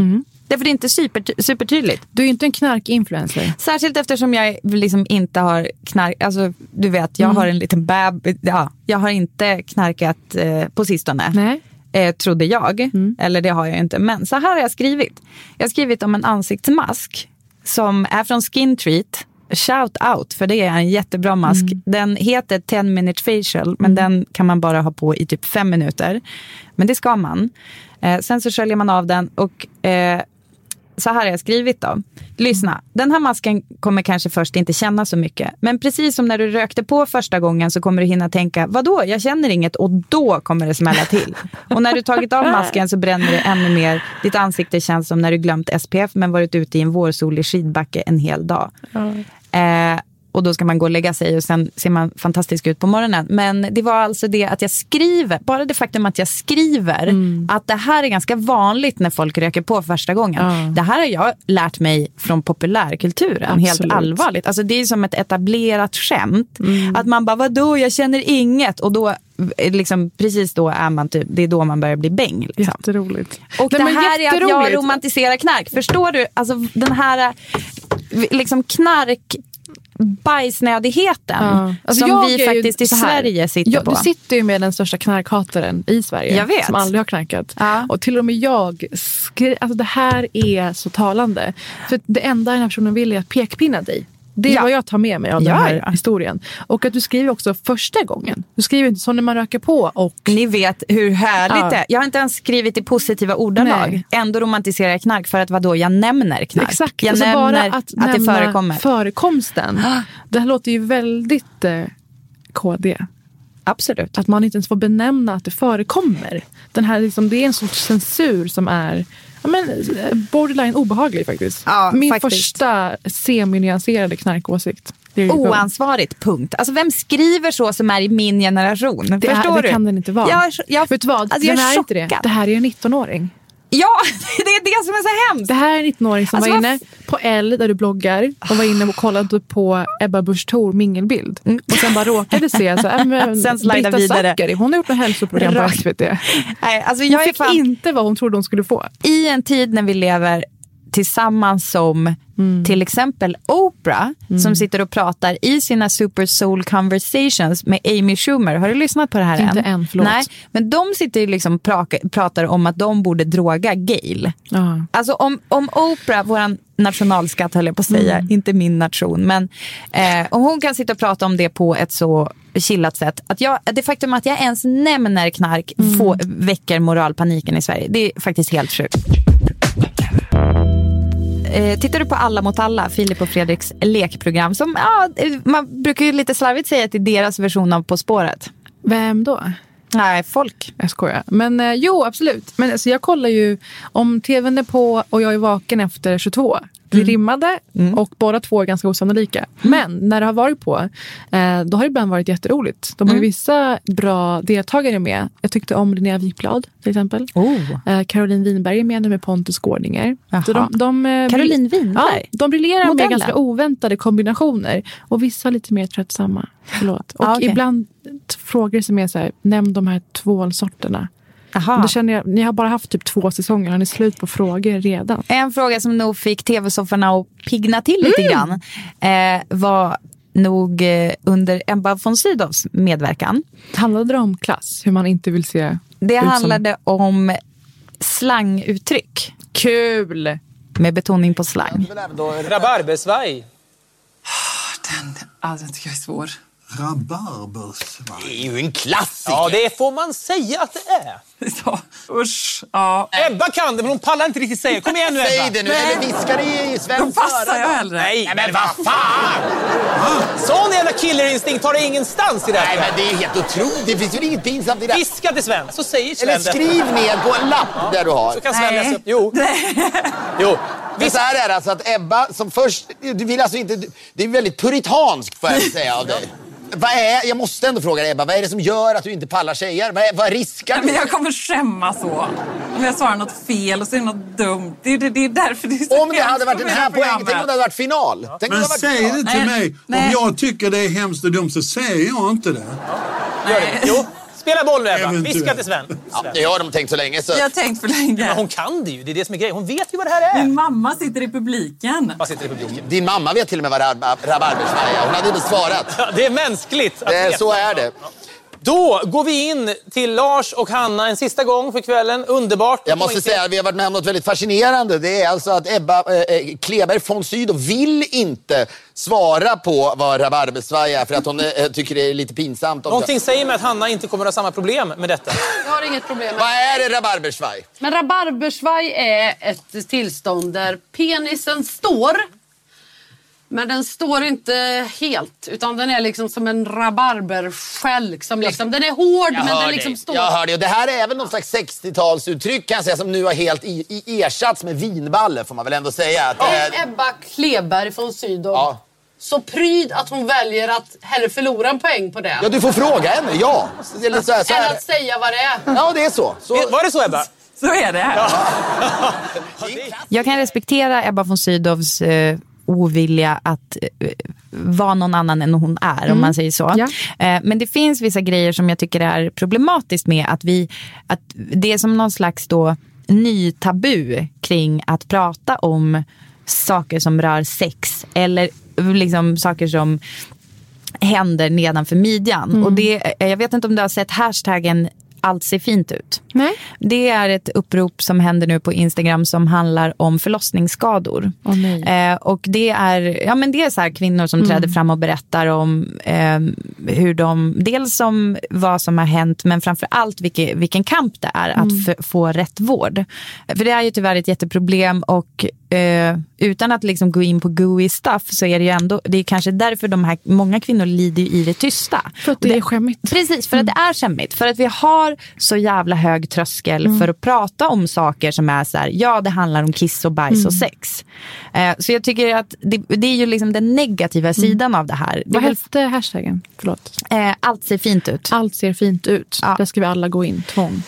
S3: Därför det är inte super, supertydligt.
S2: Du är ju inte en knarkinfluencer.
S3: Särskilt eftersom jag liksom inte har knark, alltså du vet jag
S2: Mm.
S3: har en liten beb, ja, jag har inte knarkat eh, på sistone.
S2: Nej.
S3: Eh, trodde jag, eller det har jag inte. Men så här har jag skrivit. Jag har skrivit om en ansiktsmask som är från Skin Treat. Shout out, för det är en jättebra mask. Den heter 10 minute facial, men den kan man bara ha på i typ fem minuter. Men det ska man. Eh, sen så sköljer man av den och eh, så här har jag skrivit då. Lyssna, den här masken kommer kanske först inte känna så mycket. Men precis som när du rökte på första gången så kommer du hinna tänka, vadå, jag känner inget och då kommer det smälla till. Och när du tagit av masken så bränner det ännu mer. Ditt ansikte känns som när du glömt SPF men varit ute i en vårsolig skidbacke en hel dag. Eh, och då ska man gå och lägga sig och sen ser man fantastisk ut på morgonen. Men det var alltså det att jag skriver, bara det faktum att jag skriver att det här är ganska vanligt när folk röker på första gången. Det här har jag lärt mig från populärkulturen, helt
S2: Absolut.
S3: allvarligt. Alltså det är som ett etablerat skämt. Att man bara, vadå, jag känner inget. Och då, eh, liksom, precis då är man typ, det är då man börjar bli bäng. Liksom.
S2: Jätteroligt.
S3: Och
S2: Nej,
S3: det här är att jag romantiserar knark. Förstår du? Alltså den här eh, liksom knark bajsnödigheten
S2: Ja. Alltså,
S3: som vi
S2: ju
S3: faktiskt i. Sverige sitter
S2: jag,
S3: på.
S2: Du sitter ju med den största knarkhataren i Sverige.
S3: Jag vet.
S2: Som aldrig har knarkat. Och till och med jag, skri- alltså det här är så talande. För det enda den här personen vill är att pekpinna dig. Det är
S3: Ja.
S2: vad jag tar med mig av
S3: Ja,
S2: den här
S3: ja.
S2: historien. Och att du skriver också första gången. Du skriver inte så när man röker på och...
S3: Ni vet hur härligt det är. Jag har inte ens skrivit i positiva ordalag.
S2: Nej.
S3: Ändå romantiserar jag knark för att vadå, jag nämner knark.
S2: Exakt.
S3: Jag
S2: alltså
S3: nämner
S2: bara
S3: att,
S2: att,
S3: det förekommer.
S2: förekomsten. Det här låter ju väldigt eh, KD.
S3: Absolut.
S2: Att man inte ens får benämna att det förekommer. Den här, liksom, det är en sorts censur som är ja, men, eh, borderline obehaglig faktiskt.
S3: Ja,
S2: Min
S3: faktiskt.
S2: första semi-nyanserade knarkåsikt.
S3: Oansvarigt, punkt. Alltså vem skriver så som är i min generation?
S2: det,
S3: Förstår
S2: det
S3: du?
S2: kan den inte vara.
S3: Jag, är- jag,
S2: Vet du vad?
S3: Alltså, jag
S2: den
S3: är
S2: är inte det. Det här är en 19-åring.
S3: Ja, det är det som är så hemskt.
S2: Det här är en 19-åring som
S3: Alltså,
S2: var inne på L där du bloggar och var inne och kollade på Ebba Busch Thor mingelbild. Och sen bara råkade se så, äh, men,
S3: Mm. Sen
S2: Britta
S3: vidare.
S2: Zackari, hon har gjort en hälsoprogram på. SVT.
S3: Nej, alltså
S2: Hon
S3: jag är
S2: fick
S3: fan,
S2: inte vad hon trodde hon skulle få.
S3: I en tid när vi lever tillsammans som
S2: Mm.
S3: till exempel Oprah som sitter och pratar i sina Super Soul Conversations med Amy Schumer. Har du lyssnat på det här
S2: Inte
S3: än?
S2: än, förlåt.
S3: Nej, men de sitter ju liksom pra- pratar om att de borde droga Gail.
S2: Ja.
S3: Alltså om, om Oprah, vår nationalskatt höll jag på att säga,
S2: Mm.
S3: inte min nation, men eh, om hon kan sitta och prata om det på ett så chillat sätt. Att jag, det faktum att jag ens nämner knark
S2: Mm.
S3: få, väcker moralpaniken i Sverige. Det är faktiskt helt sjukt. Eh, tittar du på Alla mot alla, Filip och Fredriks lekprogram, som ja, eh, man brukar ju lite slarvigt säga att det är deras version av På spåret.
S2: Vem då?
S3: Nej, folk.
S2: Jag skojar. Men eh, jo, absolut. Men alltså, jag kollar ju om tvn är på och jag är vaken efter 22. Vi rimmade och båda två är ganska osannolika. Men när det har varit på, eh, då har det ibland varit jätteroligt. De har ju vissa bra deltagare med. Jag tyckte om Linnea Wikblad till exempel. Eh, Caroline Winberg är med nu med Pontus Gårdinger. Så de, de, eh,
S3: Caroline Winberg?
S2: Ja, de briljerar
S3: Modellen?
S2: med ganska oväntade kombinationer. Och vissa lite mer tröttsamma. Förlåt. Och
S3: Ah, okej.
S2: ibland frågor som är så här, nämn de här tvålsorterna.
S3: Aha.
S2: Och Då känner jag, ni har bara haft typ två säsonger, har ni slut på frågor redan?
S3: En fråga som nog fick tv-sofforna att pigna till lite grann eh, var nog eh, under Ebba von Sydows medverkan.
S2: Handlade det om klass? Hur man inte vill se
S3: Det
S2: ut som-
S3: handlade om slanguttryck.
S2: Kul!
S3: Med betoning på slang.
S13: Rabarbersvaj.
S14: Ja, den tycker jag är svår. Rabarbersvaj.
S13: Det är ju en klassiker. Ja, det får man säga att det är.
S14: Ja, usch. Ja.
S13: Ebba kan det, men hon pallar inte riktigt säga. Kom igen nu, Ebba.
S14: Säg det nu, eller viska det i Svens Då passar jag hellre.
S13: Nej, men vad fan! Sån jävla killerinstinkt har det ingenstans i det här.
S14: Nej, men det är helt otroligt. Det finns ju inget pinsamt i det.
S13: Viska till Sven, så säger Sven
S14: Eller
S13: detta.
S14: skriv ner på en lapp där du har.
S13: Så kan Sven läsa upp. Jo. jo.
S14: Det så här är det alltså att Ebba som först, du vill alltså inte, det är väldigt puritanskt får jag säga av dig. Vad är, jag måste ändå fråga dig Ebba, vad är det som gör att du inte pallar tjejer? Vad, är, vad riskar du?
S15: Men jag kommer skämmas så. Om jag svarar något fel och så är det något dumt. Det, det, det är därför det är så
S14: Om det hade varit den här poängen, tänk om det hade varit final. Tänk om
S16: Men
S14: det hade
S16: säg
S14: varit
S16: det
S14: final.
S16: till mig.
S15: Nej.
S16: Om jag tycker det är hemskt och dumt så säger jag inte det.
S13: Gör det. Jo. Spela boll nu, Ebba. Viska till Sven.
S14: Ja, det har de tänkt så länge så.
S15: Jag har tänkt för länge.
S13: Men hon kan det ju. Det är det som är grejen. Hon vet ju vad det här är.
S15: Min mamma sitter i publiken.
S13: Vad sitter i publiken?
S14: Din mamma vet till och med vad rab- rabarbersvaj är. Hon hade inte svarat.
S13: Ja, det är mänskligt. att
S14: Det,
S13: veta.
S14: så är det.
S13: Då går vi in till Lars och Hanna en sista gång för kvällen. Underbart.
S14: Jag måste säga att vi har varit med om något väldigt fascinerande. Det är alltså att Ebba eh, eh, Kleberg von Sydow vill inte svara på vad rabarbersvaj är för att hon eh, tycker det är lite pinsamt. Om
S13: Någonting säger mig att Hanna inte kommer att ha samma problem med detta.
S17: Jag har inget problem med
S14: Vad är det rabarbersvaj?
S17: Men rabarbersvaj är ett tillstånd där penisen står. Men den står inte helt, utan den är liksom som en rabarberskälk. Som liksom, den är hård,
S14: Jag
S17: men den liksom
S14: dig.
S17: står...
S14: Jag hör det. Och det här är även någon slags 60-talsuttryck kan jag säga som nu har helt i, i ersatts med vinballe får man väl ändå säga. Att,
S17: Om
S14: eh,
S17: Ebba Kleberg från Sydow
S14: Ja.
S17: så pryd att hon väljer att hellre förlora en poäng på det.
S14: ja, du får fråga henne. Ja. Eller så här, så
S17: än
S14: här.
S17: att säga vad det är.
S14: Ja, det är så. så.
S13: Var det så, Ebba?
S15: Så är det.
S3: Jag kan respektera Ebba von Sydows eh, ovilja att eh, vara någon annan än hon är, om
S2: Mm.
S3: man säger så.
S2: Ja.
S3: Eh, men det finns vissa grejer som jag tycker är problematiskt med att vi, att det är som någon slags då ny tabu kring att prata om saker som rör sex eller liksom saker som händer nedanför midjan.
S2: Mm.
S3: Och det, eh, jag vet inte om du har sett hashtaggen allt ser fint ut.
S2: Nej.
S3: Det är ett upprop som händer nu på Instagram som handlar om förlossningsskador.
S2: Nej.
S3: Eh, och det är, ja, men det är så här kvinnor som
S2: Mm.
S3: träder fram och berättar om eh, hur de, dels om vad som har hänt men framför allt vilken, vilken kamp det är
S2: Mm.
S3: att f- få rätt vård. För det är ju tyvärr ett jätteproblem och eh, utan att liksom gå in på gooey stuff så är det ju ändå, det är kanske därför de här, många kvinnor lider i det tysta.
S2: För att det är skämmigt.
S3: Precis, för att det är skämmigt. För att vi har så jävla hög tröskel
S2: Mm.
S3: för att prata om saker som är så här, ja det handlar om kiss och bajs och
S2: Mm.
S3: sex. Eh, så jag tycker att det, det är ju liksom den negativa sidan av det här. Det
S2: Mm. Vad hette hashtaggen? Förlåt.
S3: eh, allt ser fint ut.
S2: Allt ser fint ut. Där ska vi alla gå in. Tvång.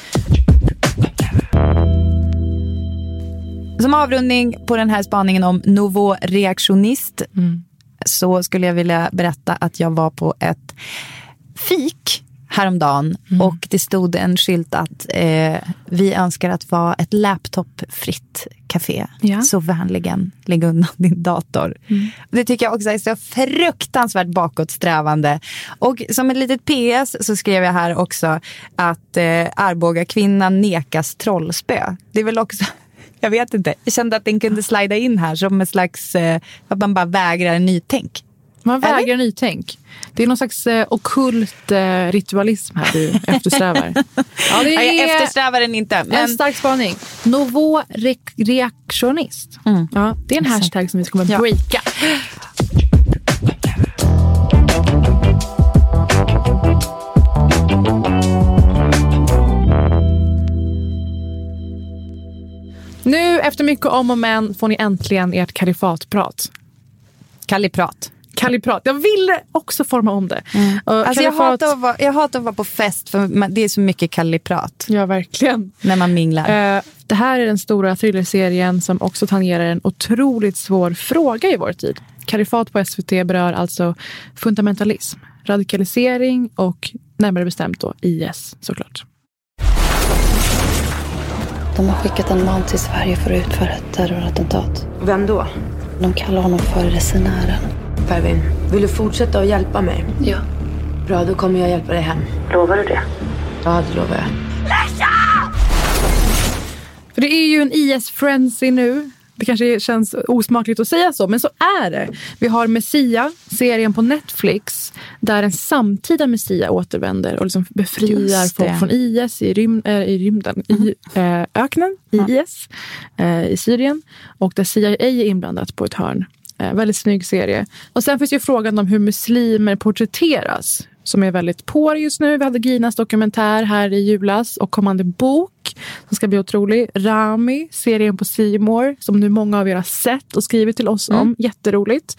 S3: Som avrundning på den här spaningen om nouveau reaktionist
S2: Mm.
S3: så skulle jag vilja berätta att jag var på ett fik häromdagen och det stod en skylt att eh, vi önskar att vara ett laptopfritt café. Så vänligen lägg undan din dator. Det tycker jag också är så fruktansvärt bakåtsträvande. Och som ett litet PS så skrev jag här också att eh, Arboga kvinnan nekas trollspö. Det är väl också jag vet inte. Jag kände att den kunde slida in här som en slags, eh, att man bara vägrar nytänk.
S2: Man vägrar nytänk. Det är någon slags eh, okult eh, ritualism här du eftersträvar. ja, det
S3: Ja, jag
S2: är
S3: eftersträvar den inte. Men...
S2: en stark spaning. Novo re- reaktionist. Ja, det är en hashtag som vi kommer
S3: Ja.
S2: breaka. Nu efter mycket om och men får ni äntligen ert kalifatprat.
S3: Kalliprat.
S2: Kalliprat. Jag ville också forma om det. Och
S3: Alltså jag, hatar att vara, jag hatar att vara på fest för det är så mycket kalliprat.
S2: Ja, verkligen.
S3: När man minglar.
S2: Eh, det här är den stora thrillerserien som också tangerar en otroligt svår fråga i vår tid. Kalifat på SVT berör alltså fundamentalism, radikalisering och närmare bestämt då IS såklart.
S5: De har skickat en man till Sverige för att utföra ett terrorattentat.
S7: Vem då?
S5: De kallar honom för resenären.
S7: Pervin, vill du fortsätta att hjälpa mig?
S5: Ja.
S7: Bra, då kommer jag hjälpa dig hem.
S5: Lovar du det?
S7: Ja, det lovar jag.
S2: För det är ju en IS-frenzy nu. Det kanske känns osmakligt att säga så, men så är det. Vi har Messia, serien på Netflix, där en samtida Messia återvänder och liksom befriar folk från IS i, rym, äh, i rymden, i äh, öknen, i IS, äh, i Syrien. Och där CIA är inblandat på ett hörn. Eh, väldigt snygg serie. Och sen finns ju frågan om hur muslimer porträtteras som är väldigt på just nu. Vi hade Ginas dokumentär här i julas och kommande bok som ska bli otrolig. Rami, serien på More som nu många av er har sett och skrivit till oss om. Jätteroligt.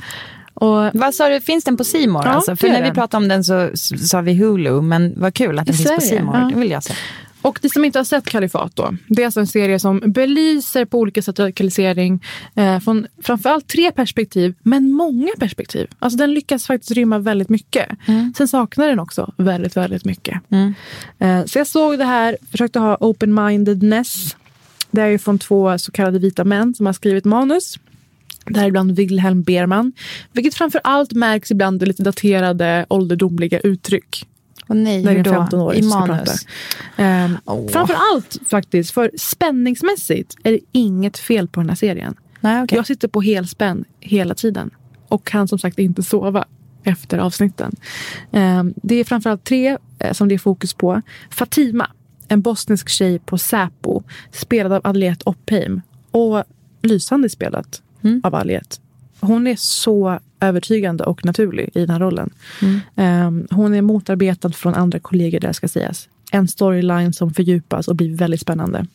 S2: Och,
S3: Vad sa du, finns den på More?
S2: Ja,
S3: alltså? För när vi pratade om den så sa vi Hulu, men vad kul att den
S2: I
S3: finns på
S2: Sverige,
S3: C More.
S2: ja.
S3: Det vill jag se.
S2: Och ni som inte har sett Kalifat då, det är alltså en serie som belyser på olika sätt radikalisering eh, från framförallt tre perspektiv, men många perspektiv. Alltså den lyckas faktiskt rymma väldigt mycket. Sen saknar den också väldigt, väldigt mycket. Eh, så jag såg det här, försökte ha open-mindedness. Det är ju från två så kallade vita män som har skrivit manus. Däribland Wilhelm Berman. Vilket framför allt märks ibland i lite daterade ålderdomliga uttryck.
S3: Och nej,
S2: när
S3: då?
S2: 15-åring
S3: I
S2: som ska prata. Ehm,
S3: Åh.
S2: Framför allt faktiskt, för spänningsmässigt är det inget fel på den här serien.
S3: Nej, okej.
S2: Jag sitter på helspänn hela tiden och kan som sagt inte sova efter avsnitten. Ehm, det är framförallt tre eh, som det är fokus på. Fatima, en bosnisk tjej på Säpo, spelad av Aliette Oppheim. Och lysande spelat av Aliette. Hon är så övertygande och naturlig i den här rollen. Ehm, hon är motarbetad från andra kollegor där ska sägas. En storyline som fördjupas och blir väldigt spännande.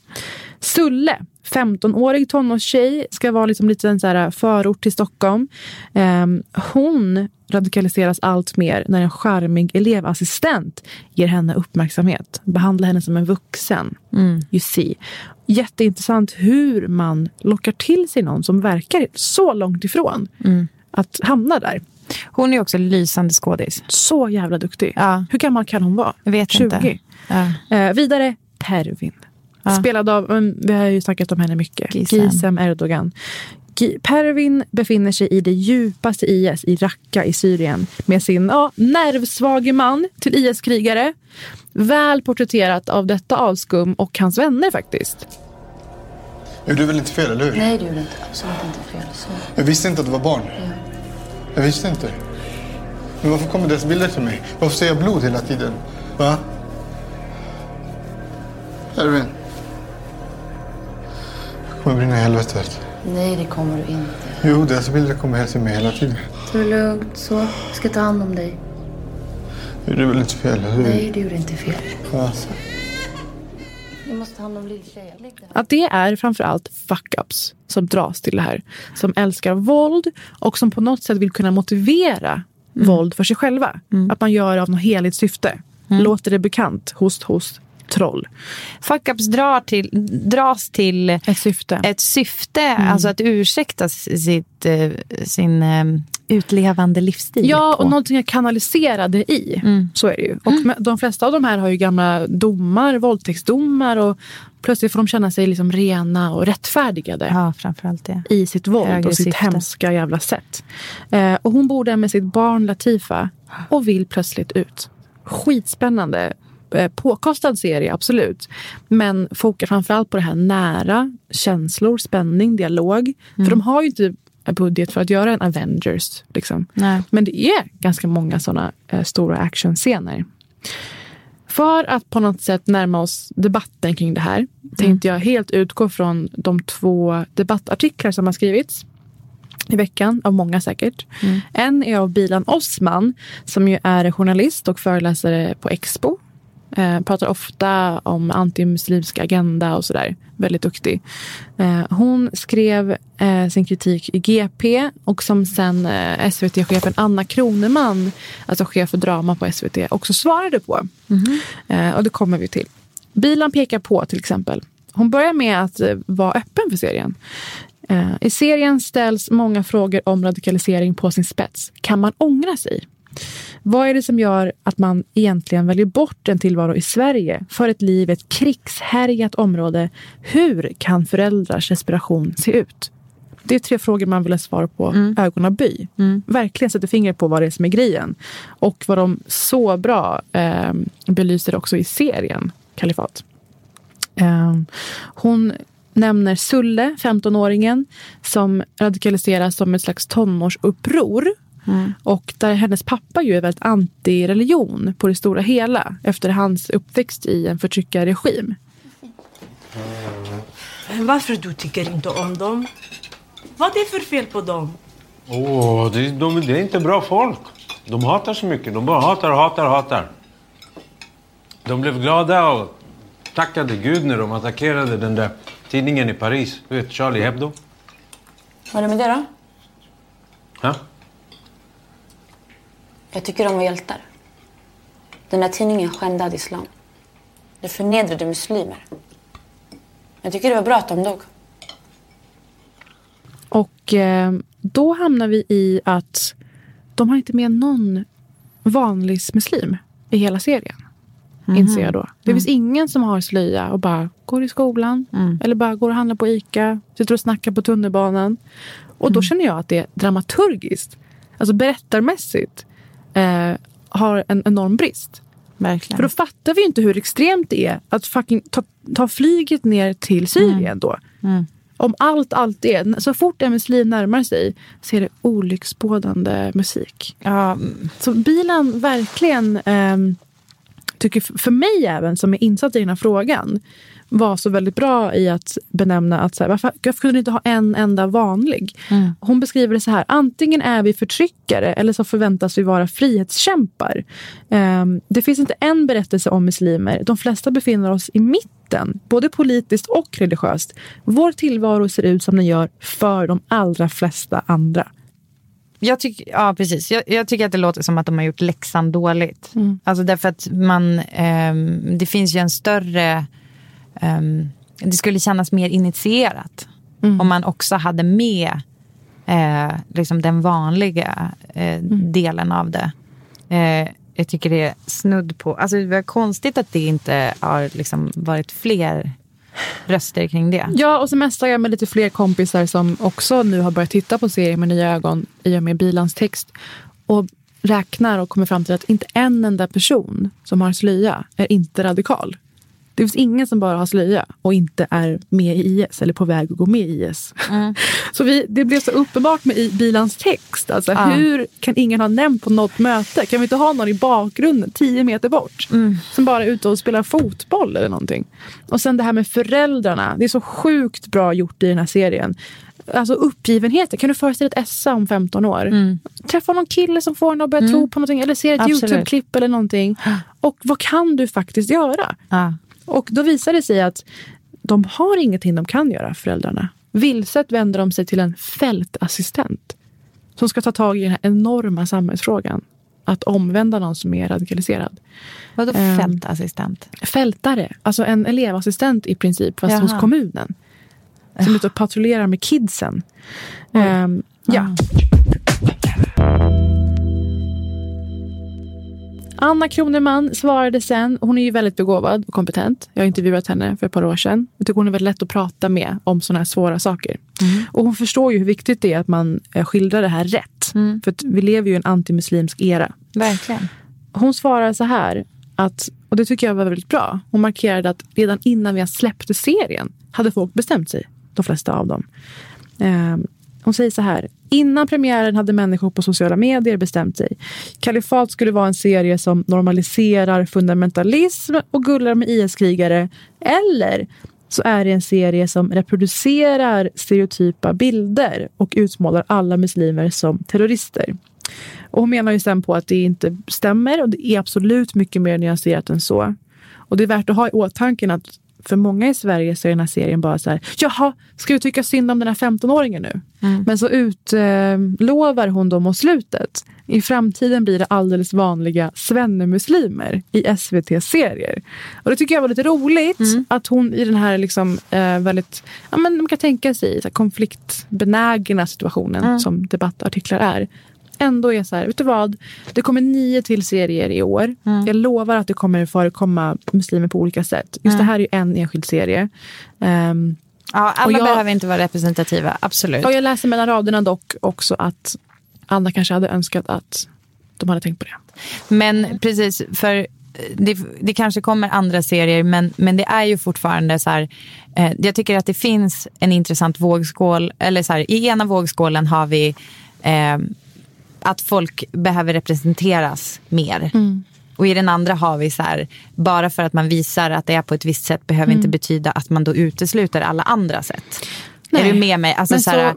S2: Sulle, 15-årig tonårstjej, ska vara liksom lite en så här förort till Stockholm. Ehm, hon radikaliseras allt mer när en charmig elevassistent ger henne uppmärksamhet. Behandlar henne som en vuxen. You see. Jätteintressant hur man lockar till sig någon som verkar så långt ifrån att hamna där.
S3: Hon är också lysande skådis.
S2: Så jävla duktig.
S3: Ja.
S2: Hur gammal kan hon vara?
S3: Jag vet
S2: 20.
S3: inte. Ja.
S2: Eh, vidare Pervin.
S3: Ja.
S2: Spelad av, mm, vi har ju snackat om henne mycket,
S3: Gizem.
S2: Gizem Erdogan. Pervin befinner sig i det djupaste IS i Raqqa i Syrien med sin ja, nervsvage man till IS-krigare. Väl porträtterat av detta avskum och hans vänner faktiskt.
S18: Gjorde väl inte fel, eller hur?
S5: Nej, du gjorde inte absolut inte fel. Så.
S18: Jag visste inte att du var barn. Jag visste inte. Men varför kommer dess bilder till mig? Varför ser jag blod hela tiden? Va? Erwin. Jag kommer brinna i helvetet.
S5: Nej, det kommer du inte.
S18: Jo, dess bilder kommer hem till mig hela tiden.
S5: Ta det lugnt. Så. Jag ska ta hand om dig.
S18: Jag gjorde väl inte fel, eller?
S5: Nej, du gjorde inte fel.
S18: Ja.
S5: Du måste ta hand om lilltjejen.
S2: Att det är framförallt fuck-ups som dras till det här. Som älskar våld och som på något sätt vill kunna motivera våld för sig själva. Att man gör det av något heligt syfte. Låter det bekant? Host, host, troll.
S3: Fuck-ups drar till, dras till
S2: ett syfte.
S3: Ett syfte, alltså att ursäkta sitt, eh, sin eh, utlevande livsstil.
S2: Ja,
S3: på.
S2: och någonting jag kanaliserade i. Så är det ju. Och med- de flesta av de här har ju gamla domar, våldtäktsdomar och plötsligt får de känna sig liksom rena och rättfärdigade.
S3: Ja, framförallt det.
S2: I sitt våld
S3: Högre
S2: och sitt
S3: syfte.
S2: hemska jävla sätt. Eh, och hon bor där med sitt barn Latifa och vill plötsligt ut. Skitspännande. Eh, påkostad serie, absolut. Men fokar framförallt på det här nära, känslor, spänning, dialog. För de har ju inte budget för att göra en Avengers. Liksom. Men det är ganska många såna eh, stora actionscener. För att på något sätt närma oss debatten kring det här tänkte jag helt utgå från de två debattartiklar som har skrivits i veckan, av många säkert. En är av Bilan Osman som ju är journalist och föreläsare på Expo. Eh, pratar ofta om antimuslimsk agenda och sådär. Väldigt duktig. Eh, hon skrev eh, sin kritik i GP och som sen eh, SVT-chefen Anna Kroneman, alltså chef för drama på SVT, också svarade på. Eh, och det kommer vi till. Bilan pekar på till exempel. Hon börjar med att eh, vara öppen för serien. I serien ställs många frågor om radikalisering på sin spets. Kan man ångra sig? Vad är det som gör att man egentligen väljer bort en tillvaro i Sverige för ett liv i ett krigshärjat område? Hur kan föräldrars desperation se ut? Det är tre frågor man vill ha svar på ögonaby. Verkligen sätter fingret på vad det är som är grejen. Och vad de så bra eh, belyser också i serien Kalifat. Eh, hon nämner Sulle, 15-åringen, som radikaliseras som ett slags tonårsuppror. Och där hennes pappa ju är väldigt anti-religion på det stora hela efter hans uppväxt i en förtryckarregim.
S19: Varför du tycker inte om dem? Vad är för fel på dem?
S20: Åh, det, de, det är inte bra folk. De hatar så mycket. De bara hatar, hatar, hatar. De blev glada och tackade Gud när de attackerade den där tidningen i Paris. Du vet, Charlie Hebdo.
S21: Vad är det med det då?
S20: Ja?
S21: Jag tycker de var hjältar. Den där tidningen skändade islam. Det förnedrade muslimer. Jag tycker det var bra att de dog.
S2: Och eh, då hamnar vi i att de har inte med någon vanlig muslim i hela serien. Inser jag då. Det finns ingen som har slöja och bara går i skolan. Eller bara går och handlar på Ica. Sitter och snackar på tunnelbanan. Och då känner jag att det dramaturgiskt, alltså berättarmässigt, eh, har en enorm brist.
S3: Verkligen.
S2: För då fattar vi ju inte hur extremt det är att fucking ta, ta flyget ner till Syrien då. Om allt alltid är, så fort en muslim närmar sig så är det olycksbådande musik. Så bilen verkligen, ehm, tycker för mig även som är insatt i den här frågan, var så väldigt bra i att benämna att så här, varför, varför kunde du inte ha en enda vanlig? Hon beskriver det så här, antingen är vi förtryckare eller så förväntas vi vara frihetskämpar. Ehm, det finns inte en berättelse om muslimer. De flesta befinner oss i mitten, både politiskt och religiöst. Vår tillvaro ser ut som den gör för de allra flesta andra.
S3: Jag tycker, ja, precis. Jag, jag tycker att det låter som att de har gjort läxan dåligt. Alltså därför att man, ehm, det finns ju en större... ehm, det skulle kännas mer initierat om man också hade med eh, liksom den vanliga eh, delen av det. Eh, jag tycker det är snudd på... Alltså det var konstigt att det inte har liksom varit fler röster kring det.
S2: Ja, och så messar jag med lite fler kompisar som också nu har börjat titta på serien med nya ögon i och med Bilans text. Och räknar och kommer fram till att inte en enda person som har slöja är inte radikal. Det finns ingen som bara har slöja och inte är med i IS eller på väg att gå med i IS. Så vi, det blev så uppenbart med i Bilans text. Alltså,
S3: Ja.
S2: Hur kan ingen ha nämnt på något möte? Kan vi inte ha någon i bakgrunden, tio meter bort, som bara är ute och spelar fotboll eller någonting? Och sen det här med föräldrarna. Det är så sjukt bra gjort i den här serien. Alltså uppgivenheten. Kan du föreställa dig ett Essa om 15 år? Träffa någon kille som får en att börja tro på någonting eller ser ett. YouTube-klipp eller någonting. Och vad kan du faktiskt göra? Och då visar det sig att de har ingenting de kan göra, föräldrarna. Vilset vänder de sig till en fältassistent som ska ta tag i den här enorma samhällsfrågan. Att omvända någon som är radikaliserad.
S3: Vadå
S2: Ehm,
S3: fältassistent?
S2: Fältare, alltså en elevassistent i princip, fast
S3: Jaha.
S2: hos kommunen. Som är ute och patrullerar med kidsen. Ehm, ja. Anna Kroneman svarade sen. Hon är ju väldigt begåvad och kompetent. Jag har intervjuat henne för ett par år sedan. Jag tycker hon är väldigt lätt att prata med om sådana här svåra saker. Och hon förstår ju hur viktigt det är att man eh, skildrar det här rätt. För att vi lever ju i en antimuslimsk era.
S3: Verkligen.
S2: Hon svarar så här, att, och det tycker jag var väldigt bra. Hon markerade att redan innan vi släppte serien hade folk bestämt sig, de flesta av dem. Eh, hon säger så här. Innan premiären hade människor på sociala medier bestämt sig. Kalifat skulle vara en serie som normaliserar fundamentalism och gullar med IS-krigare. Eller så är det en serie som reproducerar stereotypa bilder och utmålar alla muslimer som terrorister. Och hon menar ju sen på att det inte stämmer och det är absolut mycket mer nyanserat än så. Och det är värt att ha i åtanke att för många i Sverige så är den här serien bara så här, jaha, ska vi tycka synd om den här 15-åringen nu? Men så utlovar hon då mot slutet. I framtiden blir det alldeles vanliga svennemuslimer i SVT-serier. Och det tycker jag var lite roligt att hon i den här liksom, eh, väldigt, ja men man kan tänka sig så konfliktbenägna situationen
S3: Mm.
S2: som debattartiklar är ändå är så här, vet du vad? Det kommer nio till serier i år. Jag lovar att det kommer förekomma muslimer på olika sätt. Just
S3: Mm.
S2: det här är ju en enskild serie. Ehm,
S3: Ja, alla
S2: jag-
S3: behöver inte vara representativa, absolut.
S2: och jag läser mellan raderna dock också att Anna kanske hade önskat att de hade tänkt på det.
S3: Men precis, för det, det kanske kommer andra serier, men, men det är ju fortfarande så här. Eh, jag tycker att det finns en intressant vågskål. Eller så här, I ena vågskålen har vi eh, att folk behöver representeras mer. Och i den andra har vi så här, bara för att man visar att det är på ett visst sätt behöver
S2: Mm.
S3: inte betyda att man då utesluter alla andra sätt.
S2: Nej.
S3: Är du med mig? Alltså,
S2: Men
S3: så här,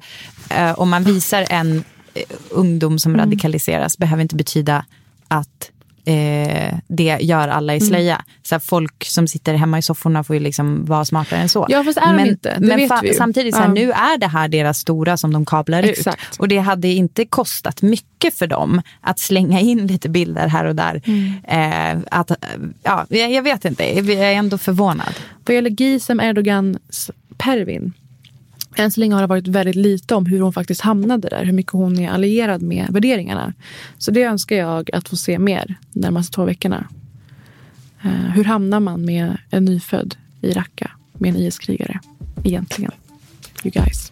S3: eh, om man visar en eh, ungdom som
S2: Mm.
S3: radikaliseras behöver inte betyda att eh, det gör alla i
S2: Mm.
S3: slöja. Så här, folk som sitter hemma i sofforna får ju liksom vara smartare än så.
S2: Ja, fast är de
S3: men,
S2: inte. Det
S3: men
S2: vet vi ju.
S3: samtidigt, så här,
S2: Ja.
S3: nu är det här deras stora som de kablar
S2: Exakt.
S3: ut. Och det hade inte kostat mycket för dem att slänga in lite bilder här och där.
S2: Mm.
S3: Eh, att, ja, jag, jag vet inte, jag är ändå förvånad.
S2: Vad gäller Gizem Erdogans Pervin. Än så länge har det varit väldigt lite om hur hon faktiskt hamnade där. Hur mycket hon är allierad med värderingarna. Så det önskar jag att få se mer de närmaste två veckorna. Eh, hur hamnar man med en nyfödd i Raqqa med en IS-krigare egentligen? You guys.